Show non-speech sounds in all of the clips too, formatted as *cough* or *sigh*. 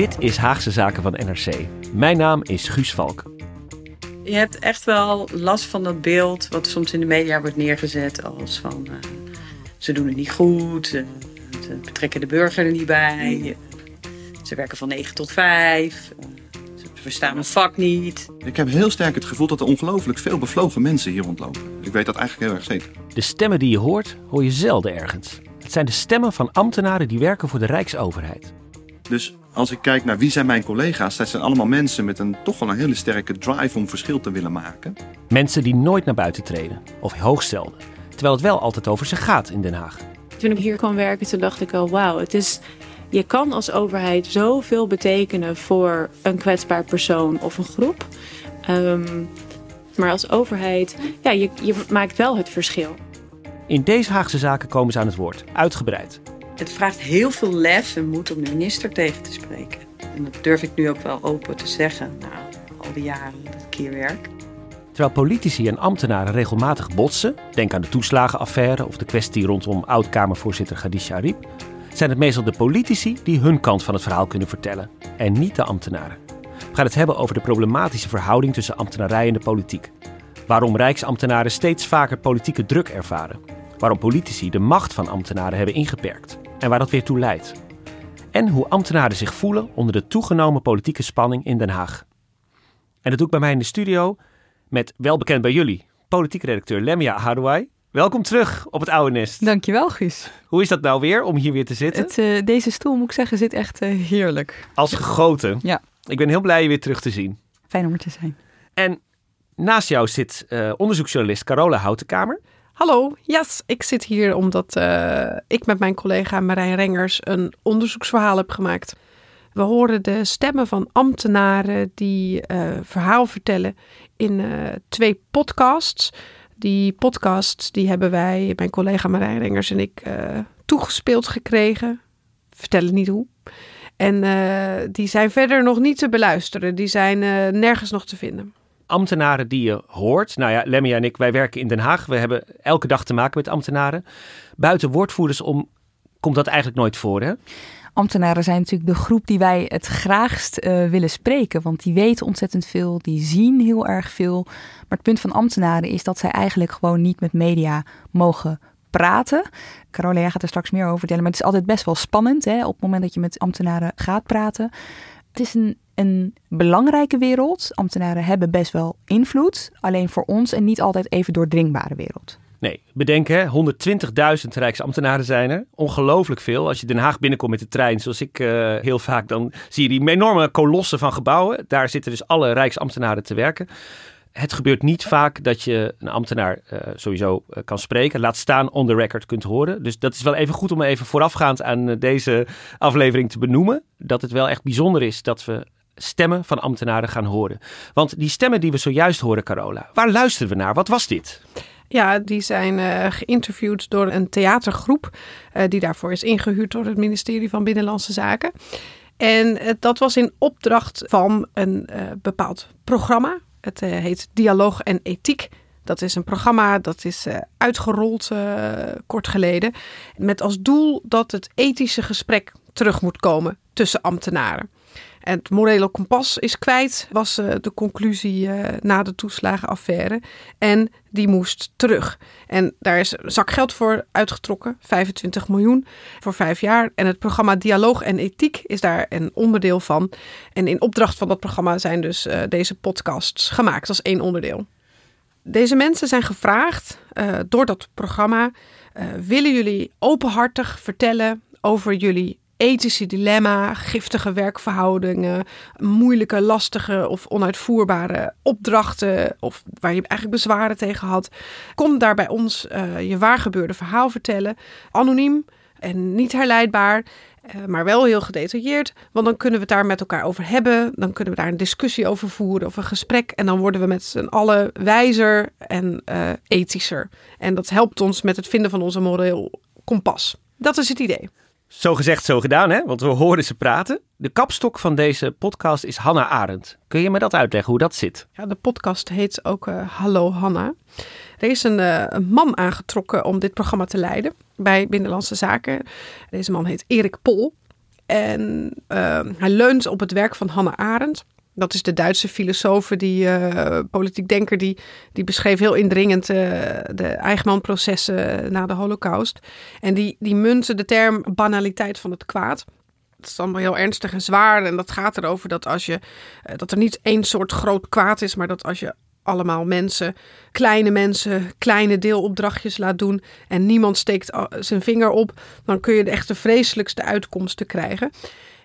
Dit is Haagse Zaken van NRC. Mijn naam is Guus Valk. Je hebt echt wel last van dat beeld wat soms in de media wordt neergezet als van uh, ze doen het niet goed, ze, ze, betrekken de burger er niet bij, ze werken van 9 tot 5, ze verstaan een vak niet. Ik heb heel sterk het gevoel dat er ongelooflijk veel bevlogen mensen hier rondlopen. Ik weet dat eigenlijk heel erg zeker. De stemmen die je hoort, hoor je zelden ergens. Het zijn de stemmen van ambtenaren die werken voor de Rijksoverheid. Dus als ik kijk naar wie zijn mijn collega's, dat zijn allemaal mensen met een toch wel een hele sterke drive om verschil te willen maken. Mensen die nooit naar buiten treden, of hoog stelden, terwijl het wel altijd over ze gaat in Den Haag. Toen ik hier kwam werken, toen dacht ik al, wauw, het is, je kan als overheid zoveel betekenen voor een kwetsbaar persoon of een groep. Um, maar als overheid, ja, je, je maakt wel het verschil. In deze Haagse zaken komen ze aan het woord, uitgebreid. Het vraagt heel veel lef en moed om de minister tegen te spreken. En dat durf ik nu ook wel open te zeggen, na al die jaren dat ik hier werk. Terwijl politici en ambtenaren regelmatig botsen, denk aan de toeslagenaffaire of de kwestie rondom oud-Kamervoorzitter Khadija Ariep, zijn het meestal de politici die hun kant van het verhaal kunnen vertellen en niet de ambtenaren. We gaan het hebben over de problematische verhouding tussen ambtenarij en de politiek. Waarom rijksambtenaren steeds vaker politieke druk ervaren. Waarom politici de macht van ambtenaren hebben ingeperkt en waar dat weer toe leidt. En hoe ambtenaren zich voelen onder de toegenomen politieke spanning in Den Haag. En dat doe ik bij mij in de studio met welbekend bij jullie, politiek redacteur Lemia Hadouai. Welkom terug op het oude nest. Dankjewel, Guus. Hoe is dat nou weer om hier weer te zitten? Het, uh, deze stoel, moet ik zeggen, zit echt uh, heerlijk. Als gegoten. Ja. Ik ben heel blij je weer terug te zien. Fijn om er te zijn. En naast jou zit uh, onderzoeksjournalist Carola Houtenkamer. Hallo, yes, ik zit hier omdat uh, ik met mijn collega Marijn Rengers een onderzoeksverhaal heb gemaakt. We horen de stemmen van ambtenaren die uh, verhaal vertellen in uh, twee podcasts. Die podcasts die hebben wij, mijn collega Marijn Rengers en ik, toegespeeld gekregen. Vertellen niet hoe. En die zijn verder nog niet te beluisteren. Die zijn nergens nog te vinden ambtenaren die je hoort. Nou ja, Lemmy en ik, wij werken in Den Haag. We hebben elke dag te maken met ambtenaren. Buiten woordvoerders om komt dat eigenlijk nooit voor, hè? Ambtenaren zijn natuurlijk de groep die wij het graagst uh, willen spreken. Want die weten ontzettend veel, die zien heel erg veel. Maar het punt van ambtenaren is dat zij eigenlijk gewoon niet met media mogen praten. Carola gaat er straks meer over vertellen. Maar het is altijd best wel spannend hè, op het moment dat je met ambtenaren gaat praten. Het is een een belangrijke wereld. Ambtenaren hebben best wel invloed. Alleen voor ons een niet altijd even doordringbare wereld. Nee, bedenk hè, 120.000 Rijksambtenaren zijn er. Ongelooflijk veel. Als je Den Haag binnenkomt met de trein, zoals ik uh, heel vaak, dan zie je die enorme kolossen van gebouwen. Daar zitten dus alle Rijksambtenaren te werken. Het gebeurt niet vaak dat je een ambtenaar uh, sowieso uh, kan spreken. Laat staan on the record kunt horen. Dus dat is wel even goed om even voorafgaand aan deze aflevering te benoemen. Dat het wel echt bijzonder is dat we stemmen van ambtenaren gaan horen. Want die stemmen die we zojuist horen, Carola, waar luisteren we naar? Wat was dit? Ja, die zijn uh, geïnterviewd door een theatergroep uh, die daarvoor is ingehuurd door het ministerie van Binnenlandse Zaken. En uh, dat was in opdracht van een bepaald programma. Het heet Dialoog en Ethiek. Dat is een programma dat is uitgerold kort geleden. Met als doel dat het ethische gesprek terug moet komen tussen ambtenaren. Het morele kompas is kwijt, was uh, de conclusie uh, na de toeslagenaffaire. En die moest terug. En daar is een zak geld voor uitgetrokken, 25 miljoen voor vijf jaar. En het programma Dialoog en Ethiek is daar een onderdeel van. En in opdracht van dat programma zijn dus uh, deze podcasts gemaakt als één onderdeel. Deze mensen zijn gevraagd door dat programma: willen jullie openhartig vertellen over jullie ethische dilemma, giftige werkverhoudingen, moeilijke, lastige of onuitvoerbare opdrachten of waar je eigenlijk bezwaren tegen had. Kom daar bij ons uh, je waargebeurde verhaal vertellen, anoniem en niet herleidbaar. Uh, maar wel heel gedetailleerd, want dan kunnen we het daar met elkaar over hebben. Dan kunnen we daar een discussie over voeren of een gesprek. En dan worden we met z'n allen wijzer en uh, ethischer. En dat helpt ons met het vinden van onze moreel kompas. Dat is het idee. Zo gezegd, zo gedaan, hè? Want we hoorden ze praten. De kapstok van deze podcast is Hanna Arendt. Kun je me dat uitleggen, hoe dat zit? Ja, de podcast heet ook uh, Hallo Hanna. Er is een, uh, een, man aangetrokken om dit programma te leiden bij Binnenlandse Zaken. Deze man heet Erik Pol. En uh, hij leunt op het werk van Hanna Arendt. Dat is de Duitse filosoof, die uh, politiek denker, die, die beschreef heel indringend uh, de Eichmann-processen na de Holocaust. En die, die munten de term banaliteit van het kwaad. Het is allemaal heel ernstig en zwaar. En dat gaat erover dat als je uh, dat er niet één soort groot kwaad is, maar dat als je allemaal mensen, kleine mensen, kleine deelopdrachtjes laat doen en niemand steekt zijn vinger op, dan kun je de echte vreselijkste uitkomsten krijgen.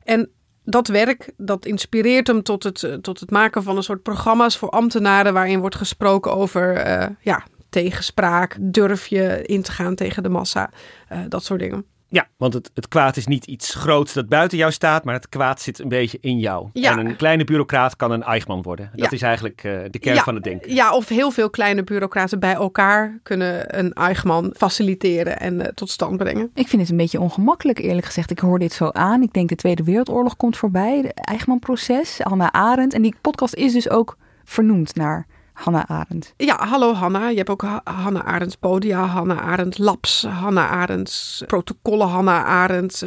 En dat werk dat inspireert hem tot het, eh, tot het maken van een soort programma's voor ambtenaren waarin wordt gesproken over uh, ja, tegenspraak, durf je in te gaan tegen de massa, uh, dat soort dingen. Ja, want het, het kwaad is niet iets groots dat buiten jou staat, maar het kwaad zit een beetje in jou. Ja. En een kleine bureaucraat kan een Eichmann worden. Dat ja. is eigenlijk uh, de kern ja. van het denken. Ja, of heel veel kleine bureaucraten bij elkaar kunnen een Eichmann faciliteren en uh, tot stand brengen. Ik vind het een beetje ongemakkelijk, eerlijk gezegd. Ik hoor dit zo aan. Ik denk de Tweede Wereldoorlog komt voorbij, de Eichmann-proces, Anna Arendt. En die podcast is dus ook vernoemd naar Hanna Arendt. Ja, hallo Hanna. Je hebt ook Hanna Arendts Podia, Hanna Arendt Labs, Hanna Arendts protocollen, Hanna Arendt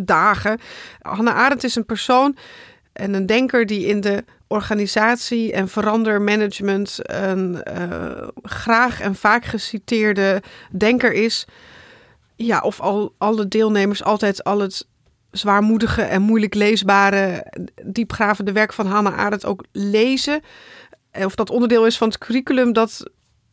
dagen. Hanna Arendt is een persoon en een denker die in de organisatie en verandermanagement een uh, graag en vaak geciteerde denker is. Ja, of al alle deelnemers altijd al het zwaarmoedige en moeilijk leesbare, diepgravende werk van Hanna Arendt ook lezen of dat onderdeel is van het curriculum, dat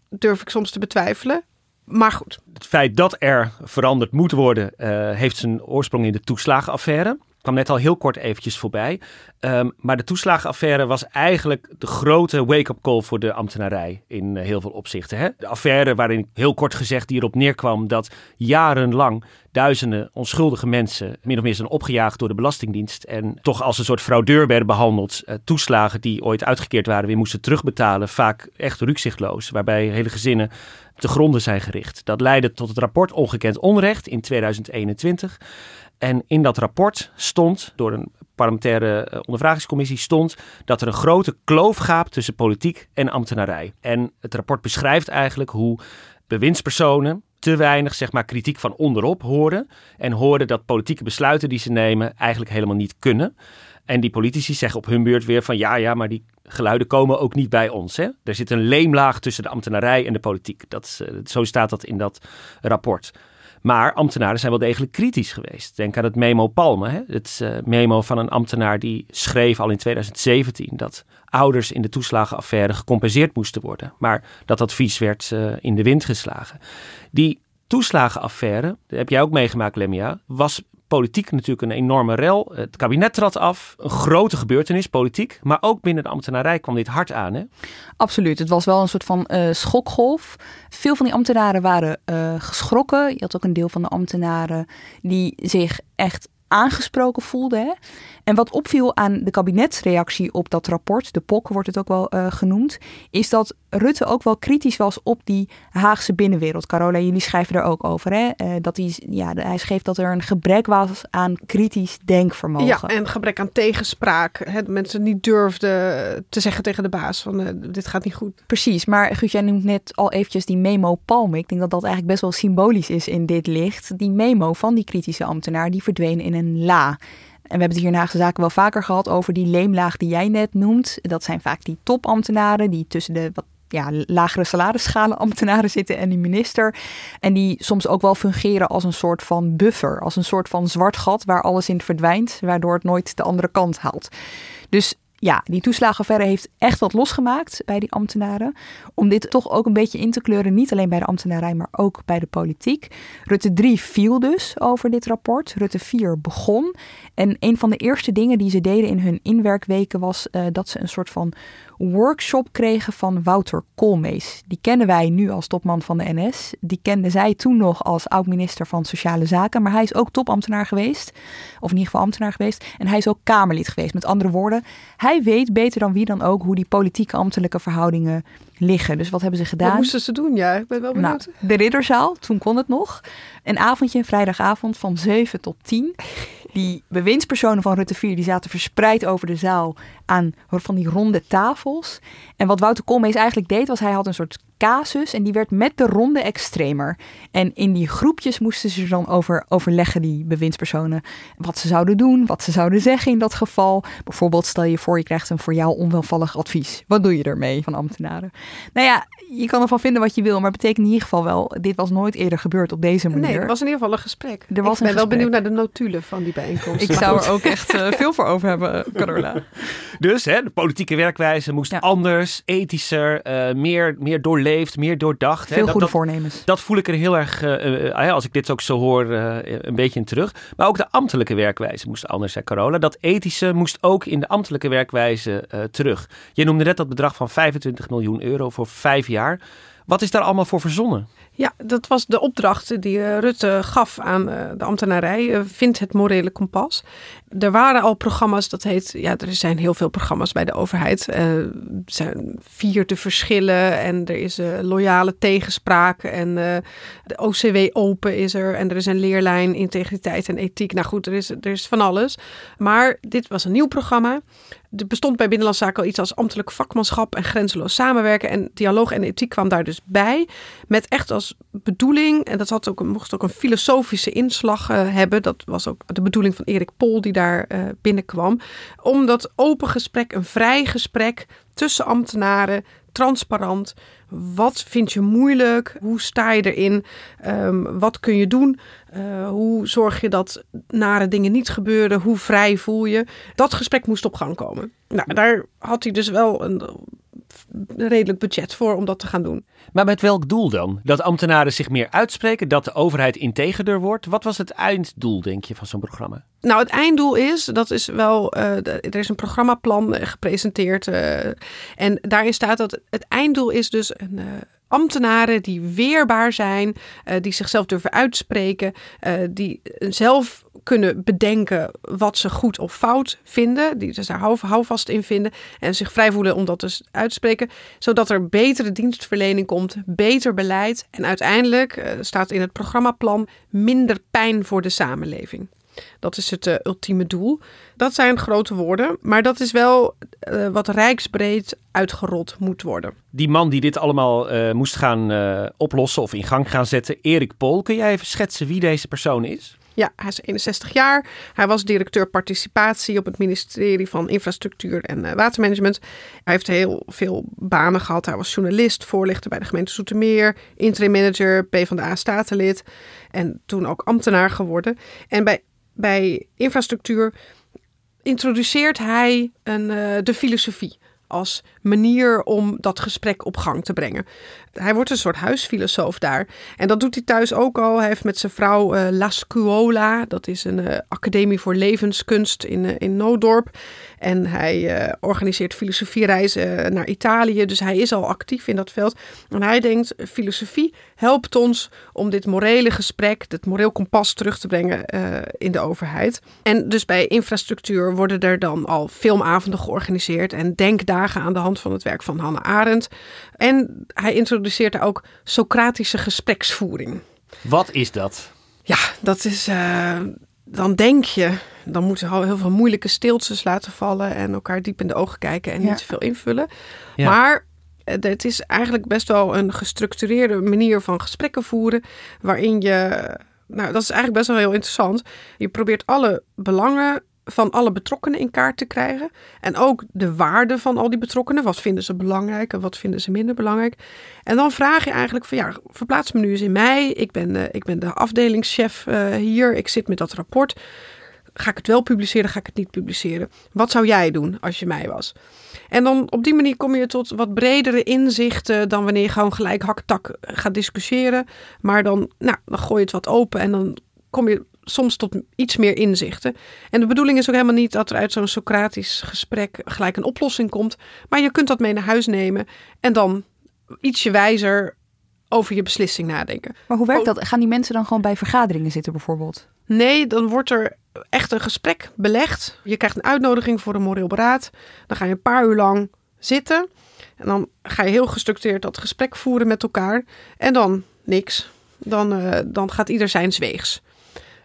durf ik soms te betwijfelen. Maar goed. Het feit dat er veranderd moet worden, uh, heeft zijn oorsprong in de toeslagenaffaire kwam net al heel kort eventjes voorbij. Um, maar de toeslagenaffaire was eigenlijk de grote wake-up call voor de ambtenarij in uh, heel veel opzichten. Hè? De affaire waarin heel kort gezegd die erop neerkwam dat jarenlang duizenden onschuldige mensen min of meer zijn opgejaagd door de Belastingdienst en toch als een soort fraudeur werden behandeld. Uh, toeslagen die ooit uitgekeerd waren weer moesten terugbetalen, vaak echt rukzichtloos, waarbij hele gezinnen te gronden zijn gericht. Dat leidde tot het rapport Ongekend Onrecht in 2021. En in dat rapport stond, door een parlementaire ondervragingscommissie, stond dat er een grote kloof gaapt tussen politiek en ambtenarij. En het rapport beschrijft eigenlijk hoe bewindspersonen te weinig zeg maar, kritiek van onderop horen. En horen dat politieke besluiten die ze nemen eigenlijk helemaal niet kunnen. En die politici zeggen op hun beurt weer van ja, ja, maar die geluiden komen ook niet bij ons. Hè? Er zit een leemlaag tussen de ambtenarij en de politiek. Dat, zo staat dat in dat rapport. Maar ambtenaren zijn wel degelijk kritisch geweest. Denk aan het memo Palme. Hè? Het uh, memo van een ambtenaar die schreef al in 2017 dat ouders in de toeslagenaffaire gecompenseerd moesten worden. Maar dat advies werd uh, in de wind geslagen. Die toeslagenaffaire, dat heb jij ook meegemaakt Lemia, was politiek natuurlijk een enorme rel. Het kabinet trad af, een grote gebeurtenis, politiek. Maar ook binnen de ambtenarij kwam dit hard aan. Hè? Absoluut. Het was wel een soort van uh, schokgolf. Veel van die ambtenaren waren uh, geschrokken. Je had ook een deel van de ambtenaren die zich echt aangesproken voelden. Hè? En wat opviel aan de kabinetsreactie op dat rapport, de POK wordt het ook wel uh, genoemd, is dat Rutte ook wel kritisch was op die Haagse binnenwereld. Carola, jullie schrijven er ook over. Hè? Uh, dat hij, ja, hij schreef dat er een gebrek was aan kritisch denkvermogen. Ja, en gebrek aan tegenspraak. Hè? Mensen niet durfden te zeggen tegen de baas van uh, dit gaat niet goed. Precies, maar Guus, jij noemt net al eventjes die memo Palme. Ik denk dat dat eigenlijk best wel symbolisch is in dit licht. Die memo van die kritische ambtenaar, die verdween in een la. En we hebben het hier in Haagse Zaken wel vaker gehad over die leemlaag die jij net noemt. Dat zijn vaak die topambtenaren die tussen de wat ja, lagere salarisschalen ambtenaren zitten en die minister. En die soms ook wel fungeren als een soort van buffer, als een soort van zwart gat waar alles in verdwijnt, waardoor het nooit de andere kant haalt. Dus ja, die toeslagenaffaire heeft echt wat losgemaakt bij die ambtenaren. Om dit toch ook een beetje in te kleuren, niet alleen bij de ambtenarij, maar ook bij de politiek. Rutte 3 viel dus over dit rapport. Rutte 4 begon. En een van de eerste dingen die ze deden in hun inwerkweken was uh, dat ze een soort van workshop kregen van Wouter Koolmees. Die kennen wij nu als topman van de NS. Die kende zij toen nog als oud-minister van Sociale Zaken. Maar hij is ook topambtenaar geweest. Of in ieder geval ambtenaar geweest. En hij is ook Kamerlid geweest. Met andere woorden, hij weet beter dan wie dan ook hoe die politieke ambtelijke verhoudingen liggen. Dus wat hebben ze gedaan? Wat moesten ze doen? Ja, ik ben wel nou, benieuwd. Nou, de Ridderzaal, toen kon het nog. Een avondje, een vrijdagavond van 7 tot 10. Die bewindspersonen van Rutte 4 die zaten verspreid over de zaal aan van die ronde tafels. En wat Wouter Koolmees eigenlijk deed, was hij had een soort casus en die werd met de ronde extremer. En in die groepjes moesten ze dan over overleggen, die bewindspersonen, wat ze zouden doen, wat ze zouden zeggen in dat geval. Bijvoorbeeld, stel je voor, je krijgt een voor jou onwelvallig advies. Wat doe je ermee van ambtenaren? Nou ja, je kan ervan vinden wat je wil, maar het betekent in ieder geval wel, dit was nooit eerder gebeurd op deze manier. Nee, het was in ieder geval een gesprek. Er was Ik ben wel benieuwd naar de notulen van die bijeenkomst. Ik zou er ook echt uh, veel voor over hebben, Carola. *laughs* Dus hè, de politieke werkwijze moest anders, ethischer, uh, meer, meer doorleefd, meer doordacht. Veel hè. goede voornemens. Dat voel ik er heel erg, uh, als ik dit ook zo hoor, een beetje in terug. Maar ook de ambtelijke werkwijze moest anders, zei Carola. Dat ethische moest ook in de ambtelijke werkwijze terug. Je noemde net dat bedrag van 25 miljoen euro voor vijf jaar. Wat is daar allemaal voor verzonnen? Ja, dat was de opdracht die eh, Rutte gaf aan eh, de ambtenarij. Eh, Vind het morele kompas. Er waren al programma's, dat heet, ja, er zijn heel veel programma's bij de overheid. Er zijn vier te verschillen en er is loyale tegenspraak en de OCW Open is er en er is een leerlijn integriteit en ethiek. Nou goed, er is, er is van alles. Maar dit was een nieuw programma. Er bestond bij Binnenlandse Zaken al iets als ambtelijk vakmanschap en grenzeloos samenwerken. En dialoog en ethiek kwam daar dus bij. Met echt als bedoeling, en dat had ook, mocht ook een filosofische inslag uh, hebben. Dat was ook de bedoeling van Erik Pol die daar uh, binnenkwam. Om dat open gesprek, een vrij gesprek tussen ambtenaren, transparant. Wat vind je moeilijk? Hoe sta je erin? Um, wat kun je doen? Uh, hoe zorg je dat nare dingen niet gebeuren? Hoe vrij voel je? Dat gesprek moest op gang komen. Nou, daar had hij dus wel een redelijk budget voor om dat te gaan doen. Maar met welk doel dan? Dat ambtenaren zich meer uitspreken, dat de overheid integerder wordt? Wat was het einddoel, denk je, van zo'n programma? Nou, het einddoel is, dat is wel, uh, er is een programmaplan gepresenteerd. Uh, en daarin staat dat het einddoel is dus een, uh, ambtenaren die weerbaar zijn, die zichzelf durven uitspreken, die zelf kunnen bedenken wat ze goed of fout vinden. Die dus daar houvast in vinden. En zich vrij voelen om dat dus uit te spreken. Zodat er betere dienstverlening komt, beter beleid. En uiteindelijk uh, staat in het programmaplan minder pijn voor de samenleving. Dat is het uh, ultieme doel. Dat zijn grote woorden, maar dat is wel uh, wat rijksbreed uitgerold moet worden. Die man die dit allemaal uh, moest gaan oplossen of in gang gaan zetten, Erik Pol. Kun jij even schetsen wie deze persoon is? Ja, hij is 61 jaar. Hij was directeur participatie op het ministerie van Infrastructuur en Watermanagement. Hij heeft heel veel banen gehad. Hij was journalist, voorlichter bij de gemeente Zoetermeer, interim manager, PvdA statenlid en toen ook ambtenaar geworden. En bij, bij infrastructuur introduceert hij een, uh, de filosofie als manier om dat gesprek op gang te brengen. Hij wordt een soort huisfilosoof daar. En dat doet hij thuis ook al. Hij heeft met zijn vrouw uh, La Scuola, dat is een uh, academie voor levenskunst in, in Noodorp. En hij organiseert filosofiereizen naar Italië. Dus hij is al actief in dat veld. En hij denkt, filosofie helpt ons om dit morele gesprek, dit moreel kompas terug te brengen in de overheid. En dus bij infrastructuur worden er dan al filmavonden georganiseerd en denkdagen aan de hand van het werk van Hannah Arendt. En hij introduceert daar ook Socratische gespreksvoering. Wat is dat? Ja, dat is. Uh, dan denk je, dan moeten we heel veel moeilijke stiltes laten vallen en elkaar diep in de ogen kijken en niet te veel invullen. Ja. Maar eh, het is eigenlijk best wel een gestructureerde manier van gesprekken voeren, waarin je. Nou, dat is eigenlijk best wel heel interessant. Je probeert alle belangen van alle betrokkenen in kaart te krijgen. En ook de waarde van al die betrokkenen. Wat vinden ze belangrijk en wat vinden ze minder belangrijk. En dan vraag je eigenlijk van ja, verplaats me nu eens in mij. Ik ben de, ik ben de afdelingschef uh, hier. Ik zit met dat rapport. Ga ik het wel publiceren, ga ik het niet publiceren? Wat zou jij doen als je mij was? En dan op die manier kom je tot wat bredere inzichten dan wanneer je gewoon gelijk haktak gaat discussiëren. Maar dan, nou, dan gooi je het wat open en dan kom je soms tot iets meer inzichten. En de bedoeling is ook helemaal niet dat er uit zo'n Socratisch gesprek gelijk een oplossing komt. Maar je kunt dat mee naar huis nemen en dan ietsje wijzer over je beslissing nadenken. Maar hoe werkt dat? Gaan die mensen dan gewoon bij vergaderingen zitten bijvoorbeeld? Nee, dan wordt er echt een gesprek belegd. Je krijgt een uitnodiging voor een moreel beraad. Dan ga je een paar uur lang zitten. En dan ga je heel gestructureerd dat gesprek voeren met elkaar. En dan niks. Dan, uh, dan gaat ieder zijn weegs.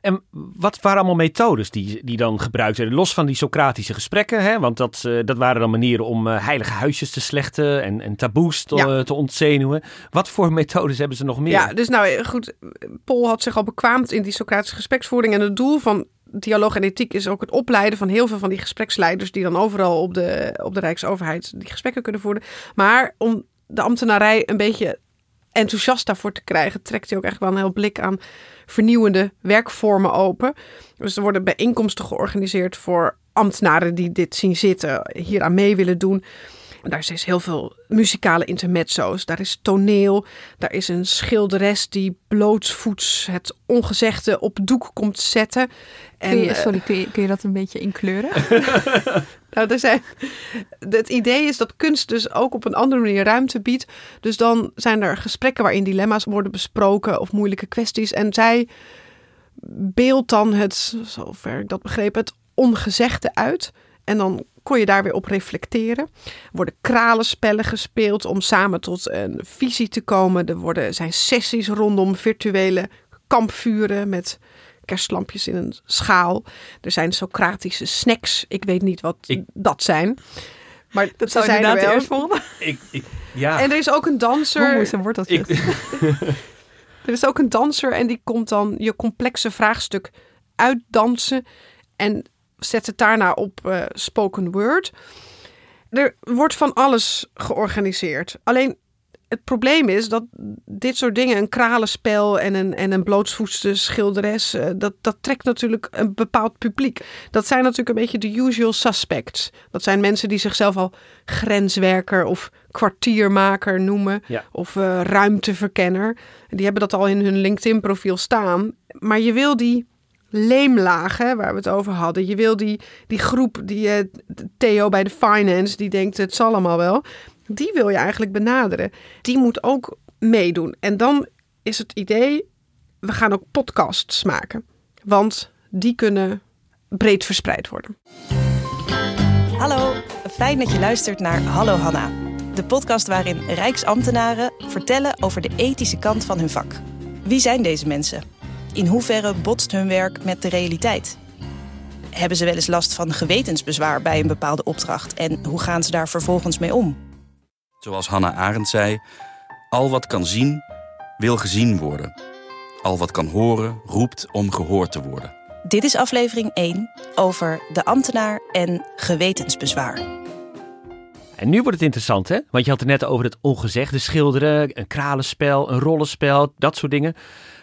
En wat waren allemaal methodes die, die dan gebruikt werden? Los van die Socratische gesprekken, hè? want dat, uh, dat waren dan manieren om uh, heilige huisjes te slechten en, en taboes te, ja. te ontzenuwen. Wat voor methodes hebben ze nog meer? Ja, dus nou goed, Paul had zich al bekwaamd in die Socratische gespreksvoering. En het doel van dialoog en ethiek is ook het opleiden van heel veel van die gespreksleiders die dan overal op de, op de Rijksoverheid die gesprekken kunnen voeren. Maar om de ambtenarij een beetje enthousiast daarvoor te krijgen, trekt hij ook echt wel een heel blik aan vernieuwende werkvormen open. Dus er worden bijeenkomsten georganiseerd voor ambtenaren die dit zien zitten, hier aan mee willen doen. Daar is heel veel muzikale intermezzo's. Daar is toneel. Daar is een schilderes die blootsvoets het ongezegde op doek komt zetten. En, kun je, sorry, kun je, kun je dat een beetje inkleuren? *laughs* nou, er zijn, het idee is dat kunst dus ook op een andere manier ruimte biedt. Dus dan zijn er gesprekken waarin dilemma's worden besproken of moeilijke kwesties. En zij beeldt dan het, zover ik dat begreep, het ongezegde uit. En dan kon je daar weer op reflecteren. Er worden kralenspellen gespeeld om samen tot een visie te komen. Er worden, zijn sessies rondom virtuele kampvuren met kerstlampjes in een schaal. Er zijn Socratische snacks. Ik weet niet wat ik, dat zijn. Maar dat zou zijn er wel. vonden. Ik, ik, ja. En er is ook een danser. Moest een worteltje. er is ook een danser en die komt dan je complexe vraagstuk uitdansen. En zet het daarna op uh, spoken word. Er wordt van alles georganiseerd. Alleen het probleem is dat dit soort dingen, een kralenspel en een, en een blootsvoetste schilderes, uh, dat, dat trekt natuurlijk een bepaald publiek. Dat zijn natuurlijk een beetje de usual suspects. Dat zijn mensen die zichzelf al grenswerker of kwartiermaker noemen. Ja. Of uh, ruimteverkenner. Die hebben dat al in hun LinkedIn-profiel staan. Maar je wil die leemlagen waar we het over hadden. Je wil die, die groep, die uh, Theo bij de finance, die denkt het zal allemaal wel. Die wil je eigenlijk benaderen. Die moet ook meedoen. En dan is het idee, we gaan ook podcasts maken. Want die kunnen breed verspreid worden. Hallo, fijn dat je luistert naar Hallo Hanna. De podcast waarin Rijksambtenaren vertellen over de ethische kant van hun vak. Wie zijn deze mensen? In hoeverre botst hun werk met de realiteit? Hebben ze wel eens last van gewetensbezwaar bij een bepaalde opdracht en hoe gaan ze daar vervolgens mee om? Zoals Hannah Arendt zei: al wat kan zien, wil gezien worden. Al wat kan horen, roept om gehoord te worden. Dit is aflevering 1 over de ambtenaar en gewetensbezwaar. En nu wordt het interessant, hè? Want je had het net over het ongezegde schilderen, een kralenspel, een rollenspel, dat soort dingen.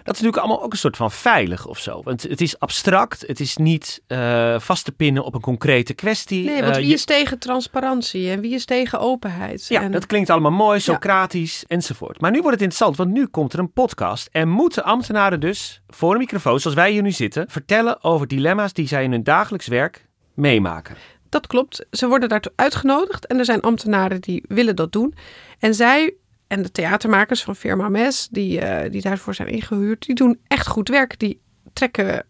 Dat is natuurlijk allemaal ook een soort van veilig of zo. Want het is abstract, het is niet uh, vast te pinnen op een concrete kwestie. Nee, want wie uh, je... is tegen transparantie en wie is tegen openheid? Ja, en... dat klinkt allemaal mooi, Socratisch ja. enzovoort. Maar nu wordt het interessant, want nu komt er een podcast. En moeten ambtenaren dus voor een microfoon, zoals wij hier nu zitten, vertellen over dilemma's die zij in hun dagelijks werk meemaken. Dat klopt. Ze worden daartoe uitgenodigd en er zijn ambtenaren die willen dat doen. En zij en de theatermakers van Firma Mes, die, uh, die daarvoor zijn ingehuurd, die doen echt goed werk. Die trekken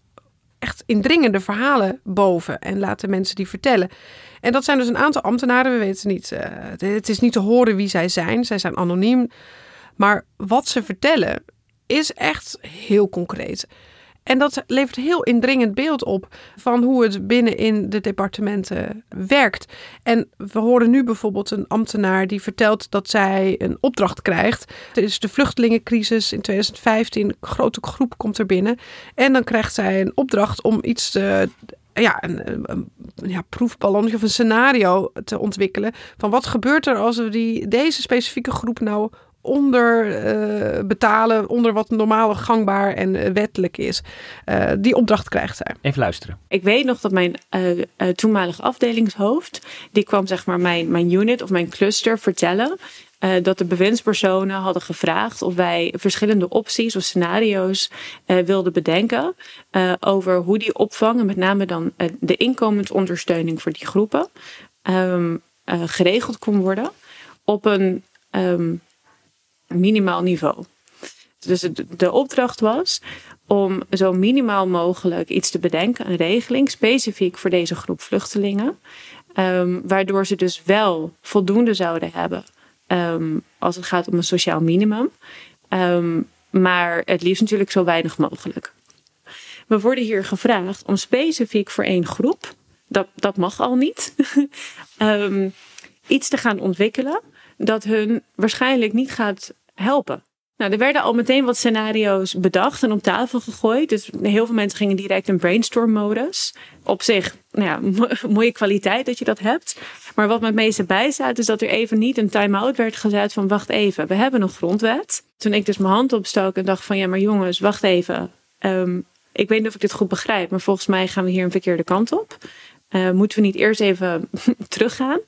echt indringende verhalen boven en laten mensen die vertellen. En dat zijn dus een aantal ambtenaren. We weten niet, uh, het is niet te horen wie zij zijn. Zij zijn anoniem. Maar wat ze vertellen is echt heel concreet. En dat levert heel indringend beeld op van hoe het binnen in de departementen werkt. En we horen nu bijvoorbeeld een ambtenaar die vertelt dat zij een opdracht krijgt. Het is de vluchtelingencrisis in 2015. Een grote groep komt er binnen. En dan krijgt zij een opdracht om iets te ja, een, een, ja, of een scenario te ontwikkelen. Van wat gebeurt er als we die, deze specifieke groep nou onder eh, betalen, onder wat normaal gangbaar en eh, wettelijk is. Uh, die opdracht krijgt zij. Even luisteren. Ik weet nog dat mijn toenmalige afdelingshoofd, die kwam zeg maar mijn, mijn unit of mijn cluster vertellen. dat de bewindspersonen hadden gevraagd of wij verschillende opties of scenario's wilden bedenken over hoe die opvang, en met name dan de inkomensondersteuning voor die groepen, um, geregeld kon worden op een um, minimaal niveau. Dus de opdracht was om zo minimaal mogelijk iets te bedenken, een regeling specifiek voor deze groep vluchtelingen, um, waardoor ze dus wel voldoende zouden hebben um, als het gaat om een sociaal minimum, um, maar het liefst natuurlijk zo weinig mogelijk. We worden hier gevraagd om specifiek voor één groep, dat, dat mag al niet, *laughs* iets te gaan ontwikkelen dat hun waarschijnlijk niet gaat helpen. Nou, er werden al meteen wat scenario's bedacht en op tafel gegooid. Dus heel veel mensen gingen direct in brainstorm-modus. Op zich, nou ja, *laughs* mooie kwaliteit dat je dat hebt. Maar wat me het meeste bijstaat, is dat er even niet een time-out werd gezet van wacht even, we hebben een grondwet. Toen ik dus mijn hand opstak en dacht van ja, maar jongens, wacht even. Um, ik weet niet of ik dit goed begrijp, maar volgens mij gaan we hier een verkeerde kant op. Uh, moeten we niet eerst even *laughs* teruggaan?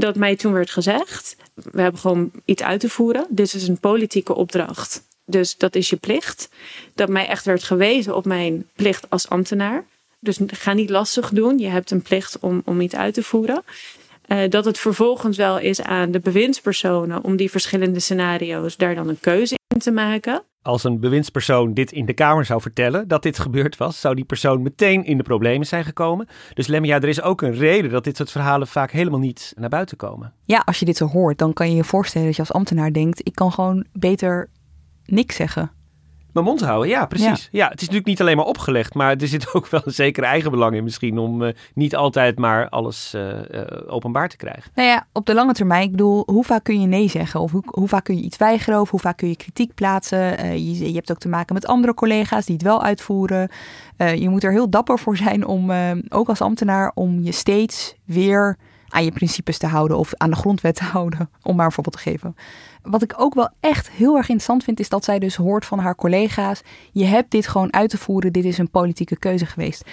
Dat mij toen werd gezegd, we hebben gewoon iets uit te voeren. Dit is een politieke opdracht. Dus dat is je plicht. Dat mij echt werd gewezen op mijn plicht als ambtenaar. Dus ga niet lastig doen. Je hebt een plicht om, om iets uit te voeren. Uh, dat het vervolgens wel is aan de bewindspersonen om die verschillende scenario's daar dan een keuze in te maken als een bewindspersoon dit in de Kamer zou vertellen, dat dit gebeurd was, zou die persoon meteen in de problemen zijn gekomen. Dus Lemmia, er is ook een reden dat dit soort verhalen vaak helemaal niet naar buiten komen. Ja, als je dit zo hoort, dan kan je je voorstellen dat je als ambtenaar denkt, ik kan gewoon beter niks zeggen mijn mond houden. Ja, precies. Ja. het is natuurlijk niet alleen maar opgelegd, maar er zit *laughs* ook wel een zekere eigenbelang in misschien om uh, niet altijd maar alles uh, uh, openbaar te krijgen. Nou ja, op de lange termijn, ik bedoel, hoe vaak kun je nee zeggen? Of hoe, hoe vaak kun je iets weigeren? Of hoe vaak kun je kritiek plaatsen? Je, je, hebt ook te maken met andere collega's die het wel uitvoeren. je moet er heel dapper voor zijn om, ook als ambtenaar, om je steeds weer aan je principes te houden of aan de grondwet te houden, *laughs* om maar een voorbeeld te geven. Wat ik ook wel echt heel erg interessant vind, is dat zij dus hoort van haar collega's: je hebt dit gewoon uit te voeren, dit is een politieke keuze geweest.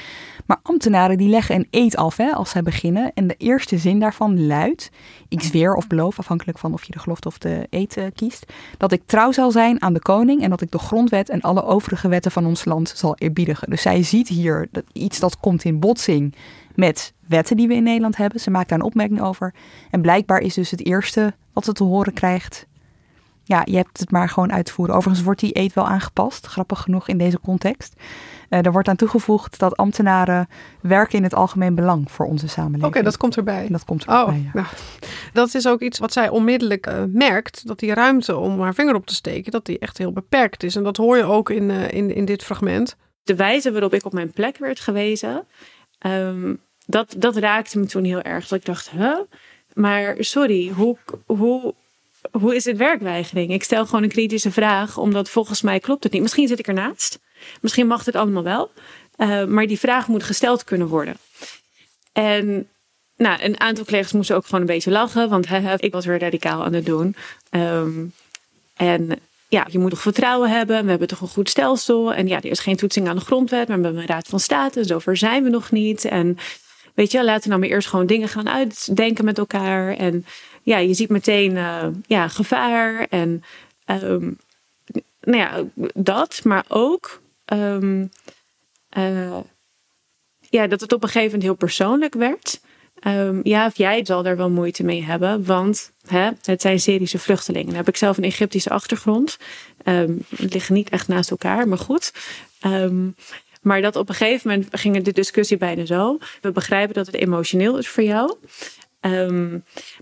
Maar ambtenaren die leggen een eet af hè, als zij beginnen. En de eerste zin daarvan luidt: ik zweer of beloof, afhankelijk van of je de gelofte of de eet uh, kiest, dat ik trouw zal zijn aan de koning en dat ik de grondwet en alle overige wetten van ons land zal eerbiedigen. Dus zij ziet hier dat iets dat komt in botsing met wetten die we in Nederland hebben. Ze maakt daar een opmerking over. En blijkbaar is dus het eerste wat ze te horen krijgt. Ja, je hebt het maar gewoon uitvoeren. Overigens wordt die eet wel aangepast, grappig genoeg in deze context. Uh, er wordt aan toegevoegd dat ambtenaren werken in het algemeen belang voor onze samenleving. Oké, dat komt erbij. Dat komt erbij, oh, ja. nou, dat is ook iets wat zij onmiddellijk uh, merkt. Dat die ruimte om haar vinger op te steken, dat die echt heel beperkt is. En dat hoor je ook in, uh, in, in dit fragment. De wijze waarop ik op mijn plek werd gewezen, um, dat, dat raakte me toen heel erg. Dat ik dacht, huh? Maar sorry, hoe, hoe, hoe is het werkweigering? Ik stel gewoon een kritische vraag, omdat volgens mij klopt het niet. Misschien zit ik ernaast. Misschien mag het allemaal wel. Uh, maar die vraag moet gesteld kunnen worden. En nou, een aantal collega's moesten ook gewoon een beetje lachen, want ik was weer radicaal aan het doen. Um, en ja, je moet toch vertrouwen hebben. We hebben toch een goed stelsel. En ja, er is geen toetsing aan de grondwet, maar we hebben een raad van state. Zover zijn we nog niet. En weet je, laten we nou maar eerst gewoon dingen gaan uitdenken met elkaar. En ja, je ziet meteen uh, ja, gevaar en um, nou ja, dat, maar ook um, uh, ja, dat het op een gegeven moment heel persoonlijk werd. Um, ja, jij zal daar wel moeite mee hebben, want hè, het zijn Syrische vluchtelingen. Dan heb ik zelf een Egyptische achtergrond. Um, liggen niet echt naast elkaar, maar goed. Um, maar dat op een gegeven moment ging de discussie bijna zo. We begrijpen dat het emotioneel is voor jou.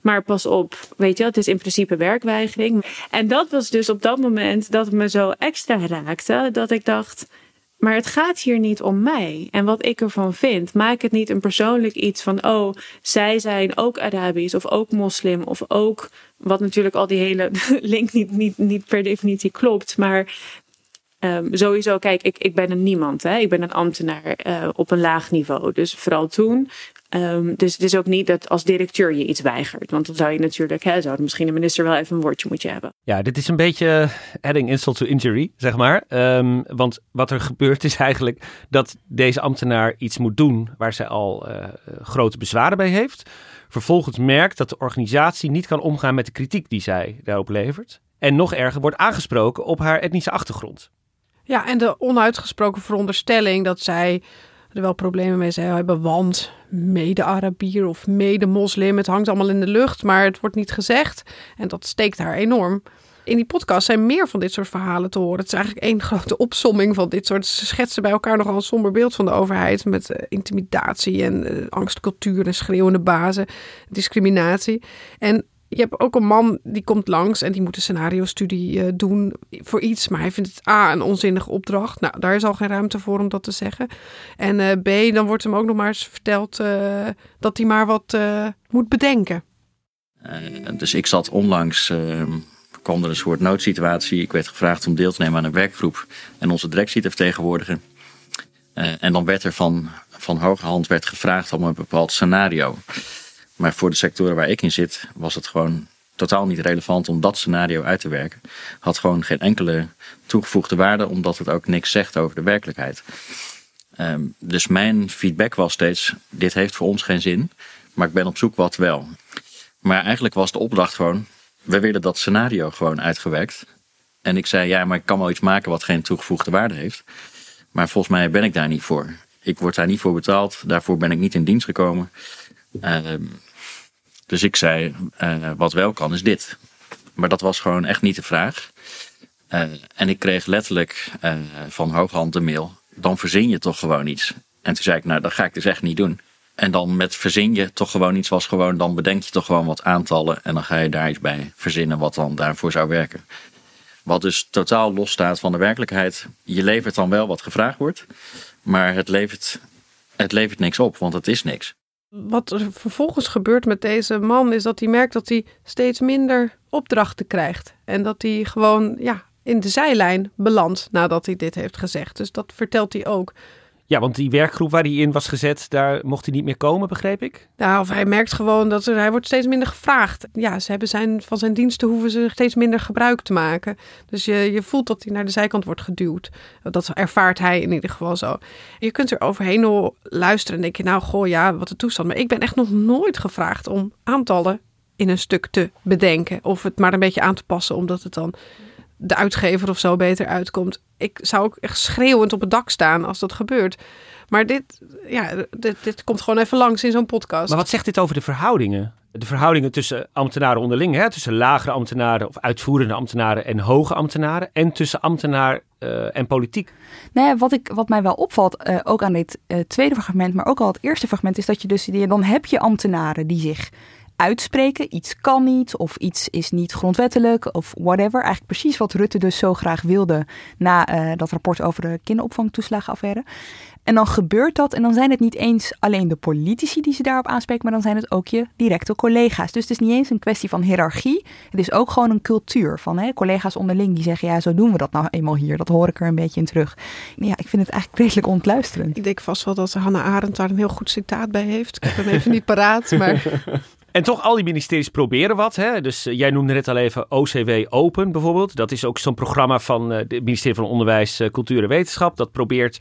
Maar pas op, weet je, het is in principe werkweigering. En dat was dus op dat moment dat het me zo extra raakte, dat ik dacht. Maar het gaat hier niet om mij en wat ik ervan vind. Maak het niet een persoonlijk iets van, oh, zij zijn ook Arabisch of ook moslim of ook, wat natuurlijk al die hele *laughs* link niet, niet, niet per definitie klopt. Maar Ehm, sowieso, kijk, ik, ik ben een niemand. Hè? Ik ben een ambtenaar uh, op een laag niveau. Dus vooral toen. Um, dus het is ook niet dat als directeur je iets weigert. Want dan zou je natuurlijk, hè, zou misschien de minister wel even een woordje moeten hebben. Ja, dit is een beetje adding insult to injury, zeg maar. Um, want wat er *laughs* gebeurt is eigenlijk dat deze ambtenaar iets moet doen waar zij al uh, grote bezwaren bij heeft. Vervolgens merkt dat de organisatie niet kan omgaan met de kritiek die zij daarop levert. En nog erger wordt aangesproken op haar etnische achtergrond. Ja, en de onuitgesproken veronderstelling dat zij er wel problemen mee zou hebben, want mede-Arabier of mede-moslim, het hangt allemaal in de lucht, maar het wordt niet gezegd. En dat steekt haar enorm. In die podcast zijn meer van dit soort verhalen te horen. Het is eigenlijk één grote opsomming van dit soort. Ze schetsen bij elkaar nogal een somber beeld van de overheid. Met uh, intimidatie en uh, angstcultuur en schreeuwende bazen, discriminatie. En je hebt ook een man die komt langs en die moet een scenario-studie uh, doen voor iets. Maar hij vindt het A, een onzinnige opdracht. Nou, daar is al geen ruimte voor om dat te zeggen. En uh, B, dan wordt hem ook nog maar eens verteld uh, dat hij maar wat moet bedenken. dus ik zat onlangs, ehm, kwam er een soort noodsituatie. Ik werd gevraagd om deel te nemen aan een werkgroep en onze directie te vertegenwoordigen. en dan werd er van, van hoge hand werd gevraagd om een bepaald scenario. Maar voor de sectoren waar ik in zit, was het gewoon totaal niet relevant om dat scenario uit te werken. Had gewoon geen enkele toegevoegde waarde, omdat het ook niks zegt over de werkelijkheid. Um, dus mijn feedback was steeds: dit heeft voor ons geen zin, maar ik ben op zoek wat wel. Maar eigenlijk was de opdracht gewoon: we willen dat scenario gewoon uitgewerkt. En ik zei: ja, maar ik kan wel iets maken wat geen toegevoegde waarde heeft. Maar volgens mij ben ik daar niet voor. Ik word daar niet voor betaald. Daarvoor ben ik niet in dienst gekomen. Uh, dus ik zei, uh, wat wel kan is dit. Maar dat was gewoon echt niet de vraag. Uh, en ik kreeg letterlijk uh, van hooghand de mail, dan verzin je toch gewoon iets. En toen zei ik, nou dat ga ik dus echt niet doen. En dan met verzin je toch gewoon iets was gewoon, dan bedenk je toch gewoon wat aantallen en dan ga je daar iets bij verzinnen wat dan daarvoor zou werken. Wat dus totaal los staat van de werkelijkheid. Je levert dan wel wat gevraagd wordt, maar het levert, het levert niks op, want het is niks wat er vervolgens gebeurt met deze man is dat hij merkt dat hij steeds minder opdrachten krijgt. En dat hij gewoon ja, in de zijlijn belandt nadat hij dit heeft gezegd. Dus dat vertelt hij ook. Ja, want die werkgroep waar hij in was gezet, daar mocht hij niet meer komen, begreep ik? Nou, of hij merkt gewoon dat hij wordt steeds minder gevraagd. Ja, ze hebben zijn, van zijn diensten hoeven ze steeds minder gebruik te maken. Dus je, je voelt dat hij naar de zijkant wordt geduwd. Dat ervaart hij in ieder geval zo. Je kunt er overheen luisteren en denk je, nou goh, ja, wat de toestand. Maar ik ben echt nog nooit gevraagd om aantallen in een stuk te bedenken. Of het maar een beetje aan te passen, omdat het dan de uitgever of zo beter uitkomt. Ik zou ook echt schreeuwend op het dak staan als dat gebeurt. Maar dit, ja, dit, dit komt gewoon even langs in zo'n podcast. Maar wat zegt dit over de verhoudingen? De verhoudingen tussen ambtenaren onderling, hè? tussen lagere ambtenaren of uitvoerende ambtenaren en hoge ambtenaren. En tussen ambtenaar uh, en politiek. Nou ja, wat, ik, wat mij wel opvalt, uh, ook aan dit uh, tweede fragment, maar ook al het eerste fragment, is dat je dus, dan heb je ambtenaren die zich uitspreken. Iets kan niet of iets is niet grondwettelijk of whatever. Eigenlijk precies wat Rutte dus zo graag wilde na uh, dat rapport over de kinderopvangtoeslagenaffaire. En dan gebeurt dat en dan zijn het niet eens alleen de politici die ze daarop aanspreken, maar dan zijn het ook je directe collega's. Dus het is niet eens een kwestie van hiërarchie. Het is ook gewoon een cultuur van hè, collega's onderling die zeggen, ja, zo doen we dat nou eenmaal hier. Dat hoor ik er een beetje in terug. Ja, ik vind het eigenlijk redelijk ontluisterend. Ik denk vast wel dat Hannah Arendt daar een heel goed citaat bij heeft. Ik heb hem even niet paraat, maar... *laughs* En toch, al die ministeries proberen wat. Hè? Dus uh, jij noemde net al even OCW Open bijvoorbeeld. Dat is ook zo'n programma van uh, het ministerie van Onderwijs, uh, Cultuur en Wetenschap. Dat probeert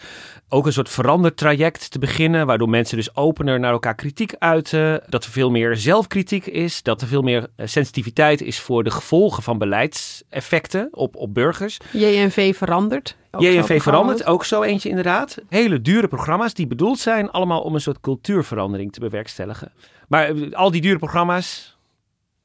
ook een soort verandertraject te beginnen. Waardoor mensen dus opener naar elkaar kritiek uiten. Dat er veel meer zelfkritiek is. Dat er veel meer sensitiviteit is voor de gevolgen van beleidseffecten op, op burgers. JNV verandert. JNV verandert, ook zo eentje inderdaad. Hele dure programma's die bedoeld zijn allemaal om een soort cultuurverandering te bewerkstelligen. Maar eh, al die dure programma's,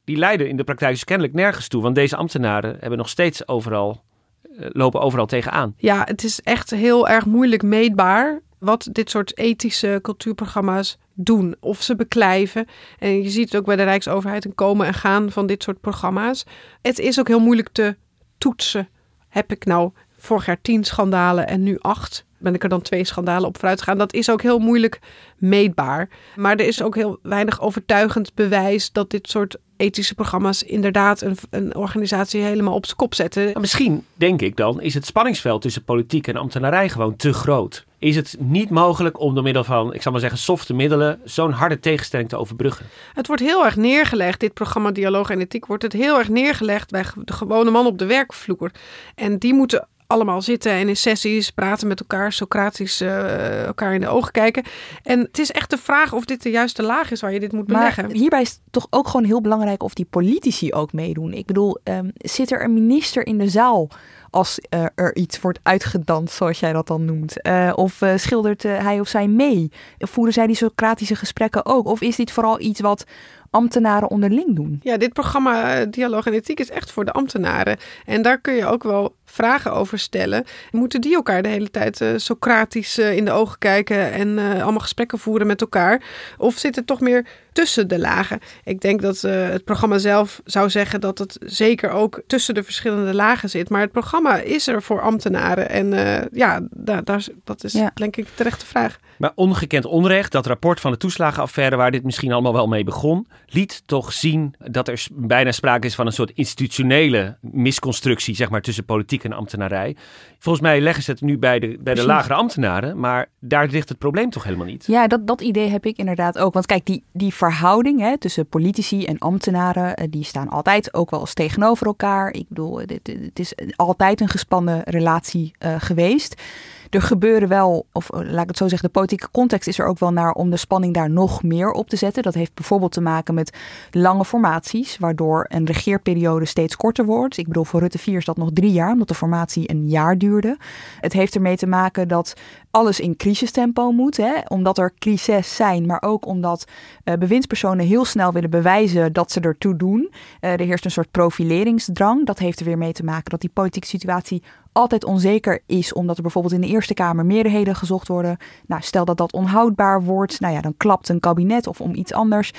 die leiden in de praktijk dus kennelijk nergens toe. Want deze ambtenaren hebben nog steeds overal, eh, lopen overal tegenaan. Ja, het is echt heel erg moeilijk meetbaar wat dit soort ethische cultuurprogramma's doen. Of ze beklijven. En je ziet het ook bij de Rijksoverheid een komen en gaan van dit soort programma's. Het is ook heel moeilijk te toetsen. Heb ik nou vorig jaar tien schandalen en nu acht? Ben ik er dan twee schandalen op vooruit gegaan. Dat is ook heel moeilijk meetbaar. Maar er is ook heel weinig overtuigend bewijs dat dit soort ethische programma's inderdaad een, een organisatie helemaal op zijn kop zetten. Misschien, denk ik dan, is het spanningsveld tussen politiek en ambtenarij gewoon te groot. Is het niet mogelijk om door middel van, ik zal maar zeggen, softe middelen, zo'n harde tegenstelling te overbruggen? Het wordt heel erg neergelegd, dit programma Dialoog en Ethiek, wordt het heel erg neergelegd bij de gewone man op de werkvloer. En die moeten allemaal zitten en in sessies praten met elkaar, Socratisch uh, elkaar in de ogen kijken. En het is echt de vraag of dit de juiste laag is waar je dit moet beleggen. Maar hierbij is toch ook gewoon heel belangrijk of die politici ook meedoen. Ik bedoel, um, zit er een minister in de zaal als uh, er iets wordt uitgedanst, zoals jij dat dan noemt? Uh, of uh, schildert hij of zij mee? Voeren zij die Socratische gesprekken ook? Of is dit vooral iets wat ambtenaren onderling doen? Ja, dit programma Dialoog en Ethiek is echt voor de ambtenaren. En daar kun je ook wel vragen over stellen. Moeten die elkaar de hele tijd uh, Socratisch uh, in de ogen kijken en uh, allemaal gesprekken voeren met elkaar? Of zit het toch meer tussen de lagen? Ik denk dat het programma zelf zou zeggen dat het zeker ook tussen de verschillende lagen zit. Maar het programma is er voor ambtenaren. En ja, daar, daar, dat is ja. denk ik de terechte vraag. Maar ongekend onrecht, dat rapport van de toeslagenaffaire waar dit misschien allemaal wel mee begon, liet toch zien dat er bijna sprake is van een soort institutionele misconstructie, zeg maar, tussen politiek en ambtenarij. Volgens mij leggen ze het nu bij de, bij de lagere ambtenaren, maar daar ligt het probleem toch helemaal niet? Ja, dat, dat idee heb ik inderdaad ook. Want kijk, die, die verhouding hè, tussen politici en ambtenaren, eh, die staan altijd ook wel eens tegenover elkaar. Ik bedoel, het, het is altijd een gespannen relatie uh, geweest er gebeuren wel, of eh, laat ik het zo zeggen, de politieke context is er ook wel naar om de spanning daar nog meer op te zetten. Dat heeft bijvoorbeeld te maken met lange formaties, waardoor een regeerperiode steeds korter wordt. Ik bedoel, voor Rutte 4 is dat nog drie jaar, omdat de formatie een jaar duurde. Het heeft ermee te maken dat alles in crisistempo moet, hè? omdat er crises zijn, maar ook omdat uh, bewindspersonen heel snel willen bewijzen dat ze ertoe doen. Uh, er heerst een soort profileringsdrang. Dat heeft er weer mee te maken dat die politieke situatie altijd onzeker is, omdat er bijvoorbeeld in de Eerste Kamer meerderheden gezocht worden. Nou, stel dat dat onhoudbaar wordt, nou ja, dan klapt een kabinet of om iets anders.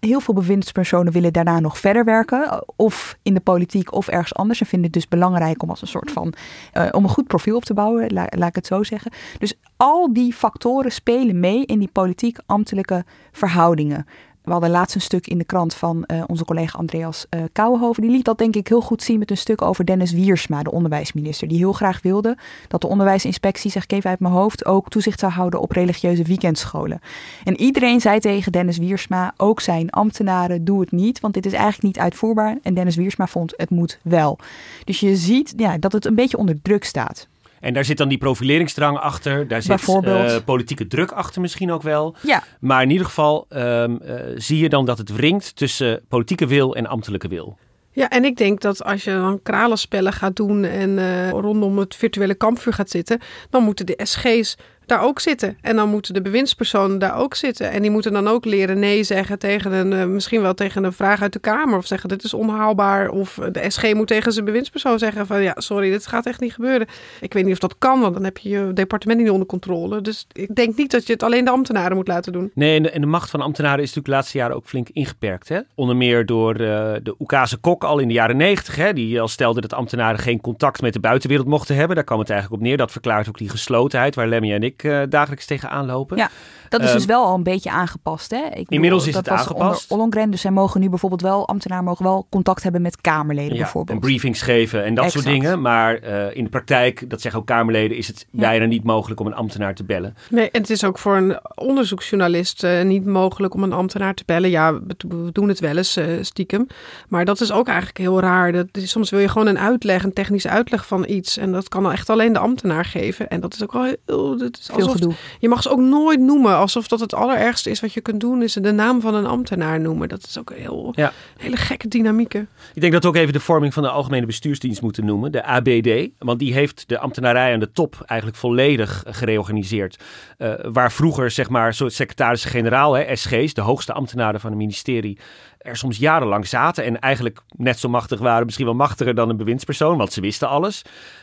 Heel veel bewindspersonen willen daarna nog verder werken, of in de politiek of ergens anders. En vinden het dus belangrijk om als een soort van uh, om een goed profiel op te bouwen, la, laat ik het zo zeggen. Dus al die factoren spelen mee in die politiek-ambtelijke verhoudingen we hadden laatst een stuk in de krant van uh, onze collega Andreas uh, Kouwenhoven. Die liet dat denk ik heel goed zien met een stuk over Dennis Wiersma, de onderwijsminister. Die heel graag wilde dat de onderwijsinspectie, zeg ik even uit mijn hoofd, ook toezicht zou houden op religieuze weekendscholen. En iedereen zei tegen Dennis Wiersma, ook zijn ambtenaren, doe het niet, want dit is eigenlijk niet uitvoerbaar. En Dennis Wiersma vond, het moet wel. Dus je ziet ja, dat het een beetje onder druk staat. En daar zit dan die profileringsdrang achter. Daar zit uh, politieke druk achter misschien ook wel. Ja. Maar in ieder geval um, uh, zie je dan dat het wringt tussen politieke wil en ambtelijke wil. Ja, en ik denk dat als je dan kralenspellen gaat doen en uh, rondom het virtuele kampvuur gaat zitten, dan moeten de SG's daar ook zitten. En dan moeten de bewindspersonen daar ook zitten. En die moeten dan ook leren nee zeggen tegen een, uh, misschien wel tegen een vraag uit de Kamer. Of zeggen dit is onhaalbaar. Of de SG moet tegen zijn bewindspersoon zeggen van ja, sorry, dit gaat echt niet gebeuren. Ik weet niet of dat kan, want dan heb je je departement niet onder controle. Dus ik denk niet dat je het alleen de ambtenaren moet laten doen. Nee, en de, macht van ambtenaren is natuurlijk de laatste jaren ook flink ingeperkt. Hè? Onder meer door uh, de Oekase Kok al in de jaren negentig. Die al stelde dat ambtenaren geen contact met de buitenwereld mochten hebben. Daar kwam het eigenlijk op neer. Dat verklaart ook die geslotenheid waar Lemmy en ik uh, dagelijks tegenaan lopen. Ja, dat is um, dus wel al een beetje aangepast. Hè? Ik bedoel, inmiddels is het aangepast. Ollongren, dus zij mogen nu bijvoorbeeld wel, ambtenaren mogen wel contact hebben met Kamerleden ja, bijvoorbeeld. En briefings geven en dat exact. soort dingen. Maar uh, in de praktijk, dat zeggen ook Kamerleden, is het ja. bijna niet mogelijk om een ambtenaar te bellen. Nee, en het is ook voor een onderzoeksjournalist uh, niet mogelijk om een ambtenaar te bellen. Ja, we doen het wel eens uh, stiekem. Maar dat is ook eigenlijk heel raar. Dat, soms wil je gewoon een uitleg, een technische uitleg van iets. En dat kan echt alleen de ambtenaar geven. En dat is ook wel heel... Veel gedoe. Je mag ze ook nooit noemen alsof dat het allerergste is wat je kunt doen, is de naam van een ambtenaar noemen. Dat is ook een heel, ja. hele gekke dynamieken. Ik denk dat we ook even de vorming van de Algemene Bestuursdienst moeten noemen, de ABD. Want die heeft de ambtenarij aan de top eigenlijk volledig gereorganiseerd. Uh, waar vroeger, zeg maar, soort secretarissen-generaal, SG's, de hoogste ambtenaren van het ministerie, er soms jarenlang zaten en eigenlijk net zo machtig waren, misschien wel machtiger dan een bewindspersoon, want ze wisten alles.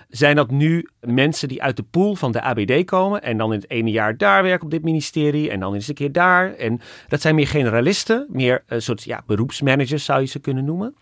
Zijn dat nu mensen die uit de pool van de ABD komen en dan in het ene jaar daar werken op dit ministerie en dan eens een keer daar. En dat zijn meer generalisten, meer een soort ja, beroepsmanagers zou je ze kunnen noemen.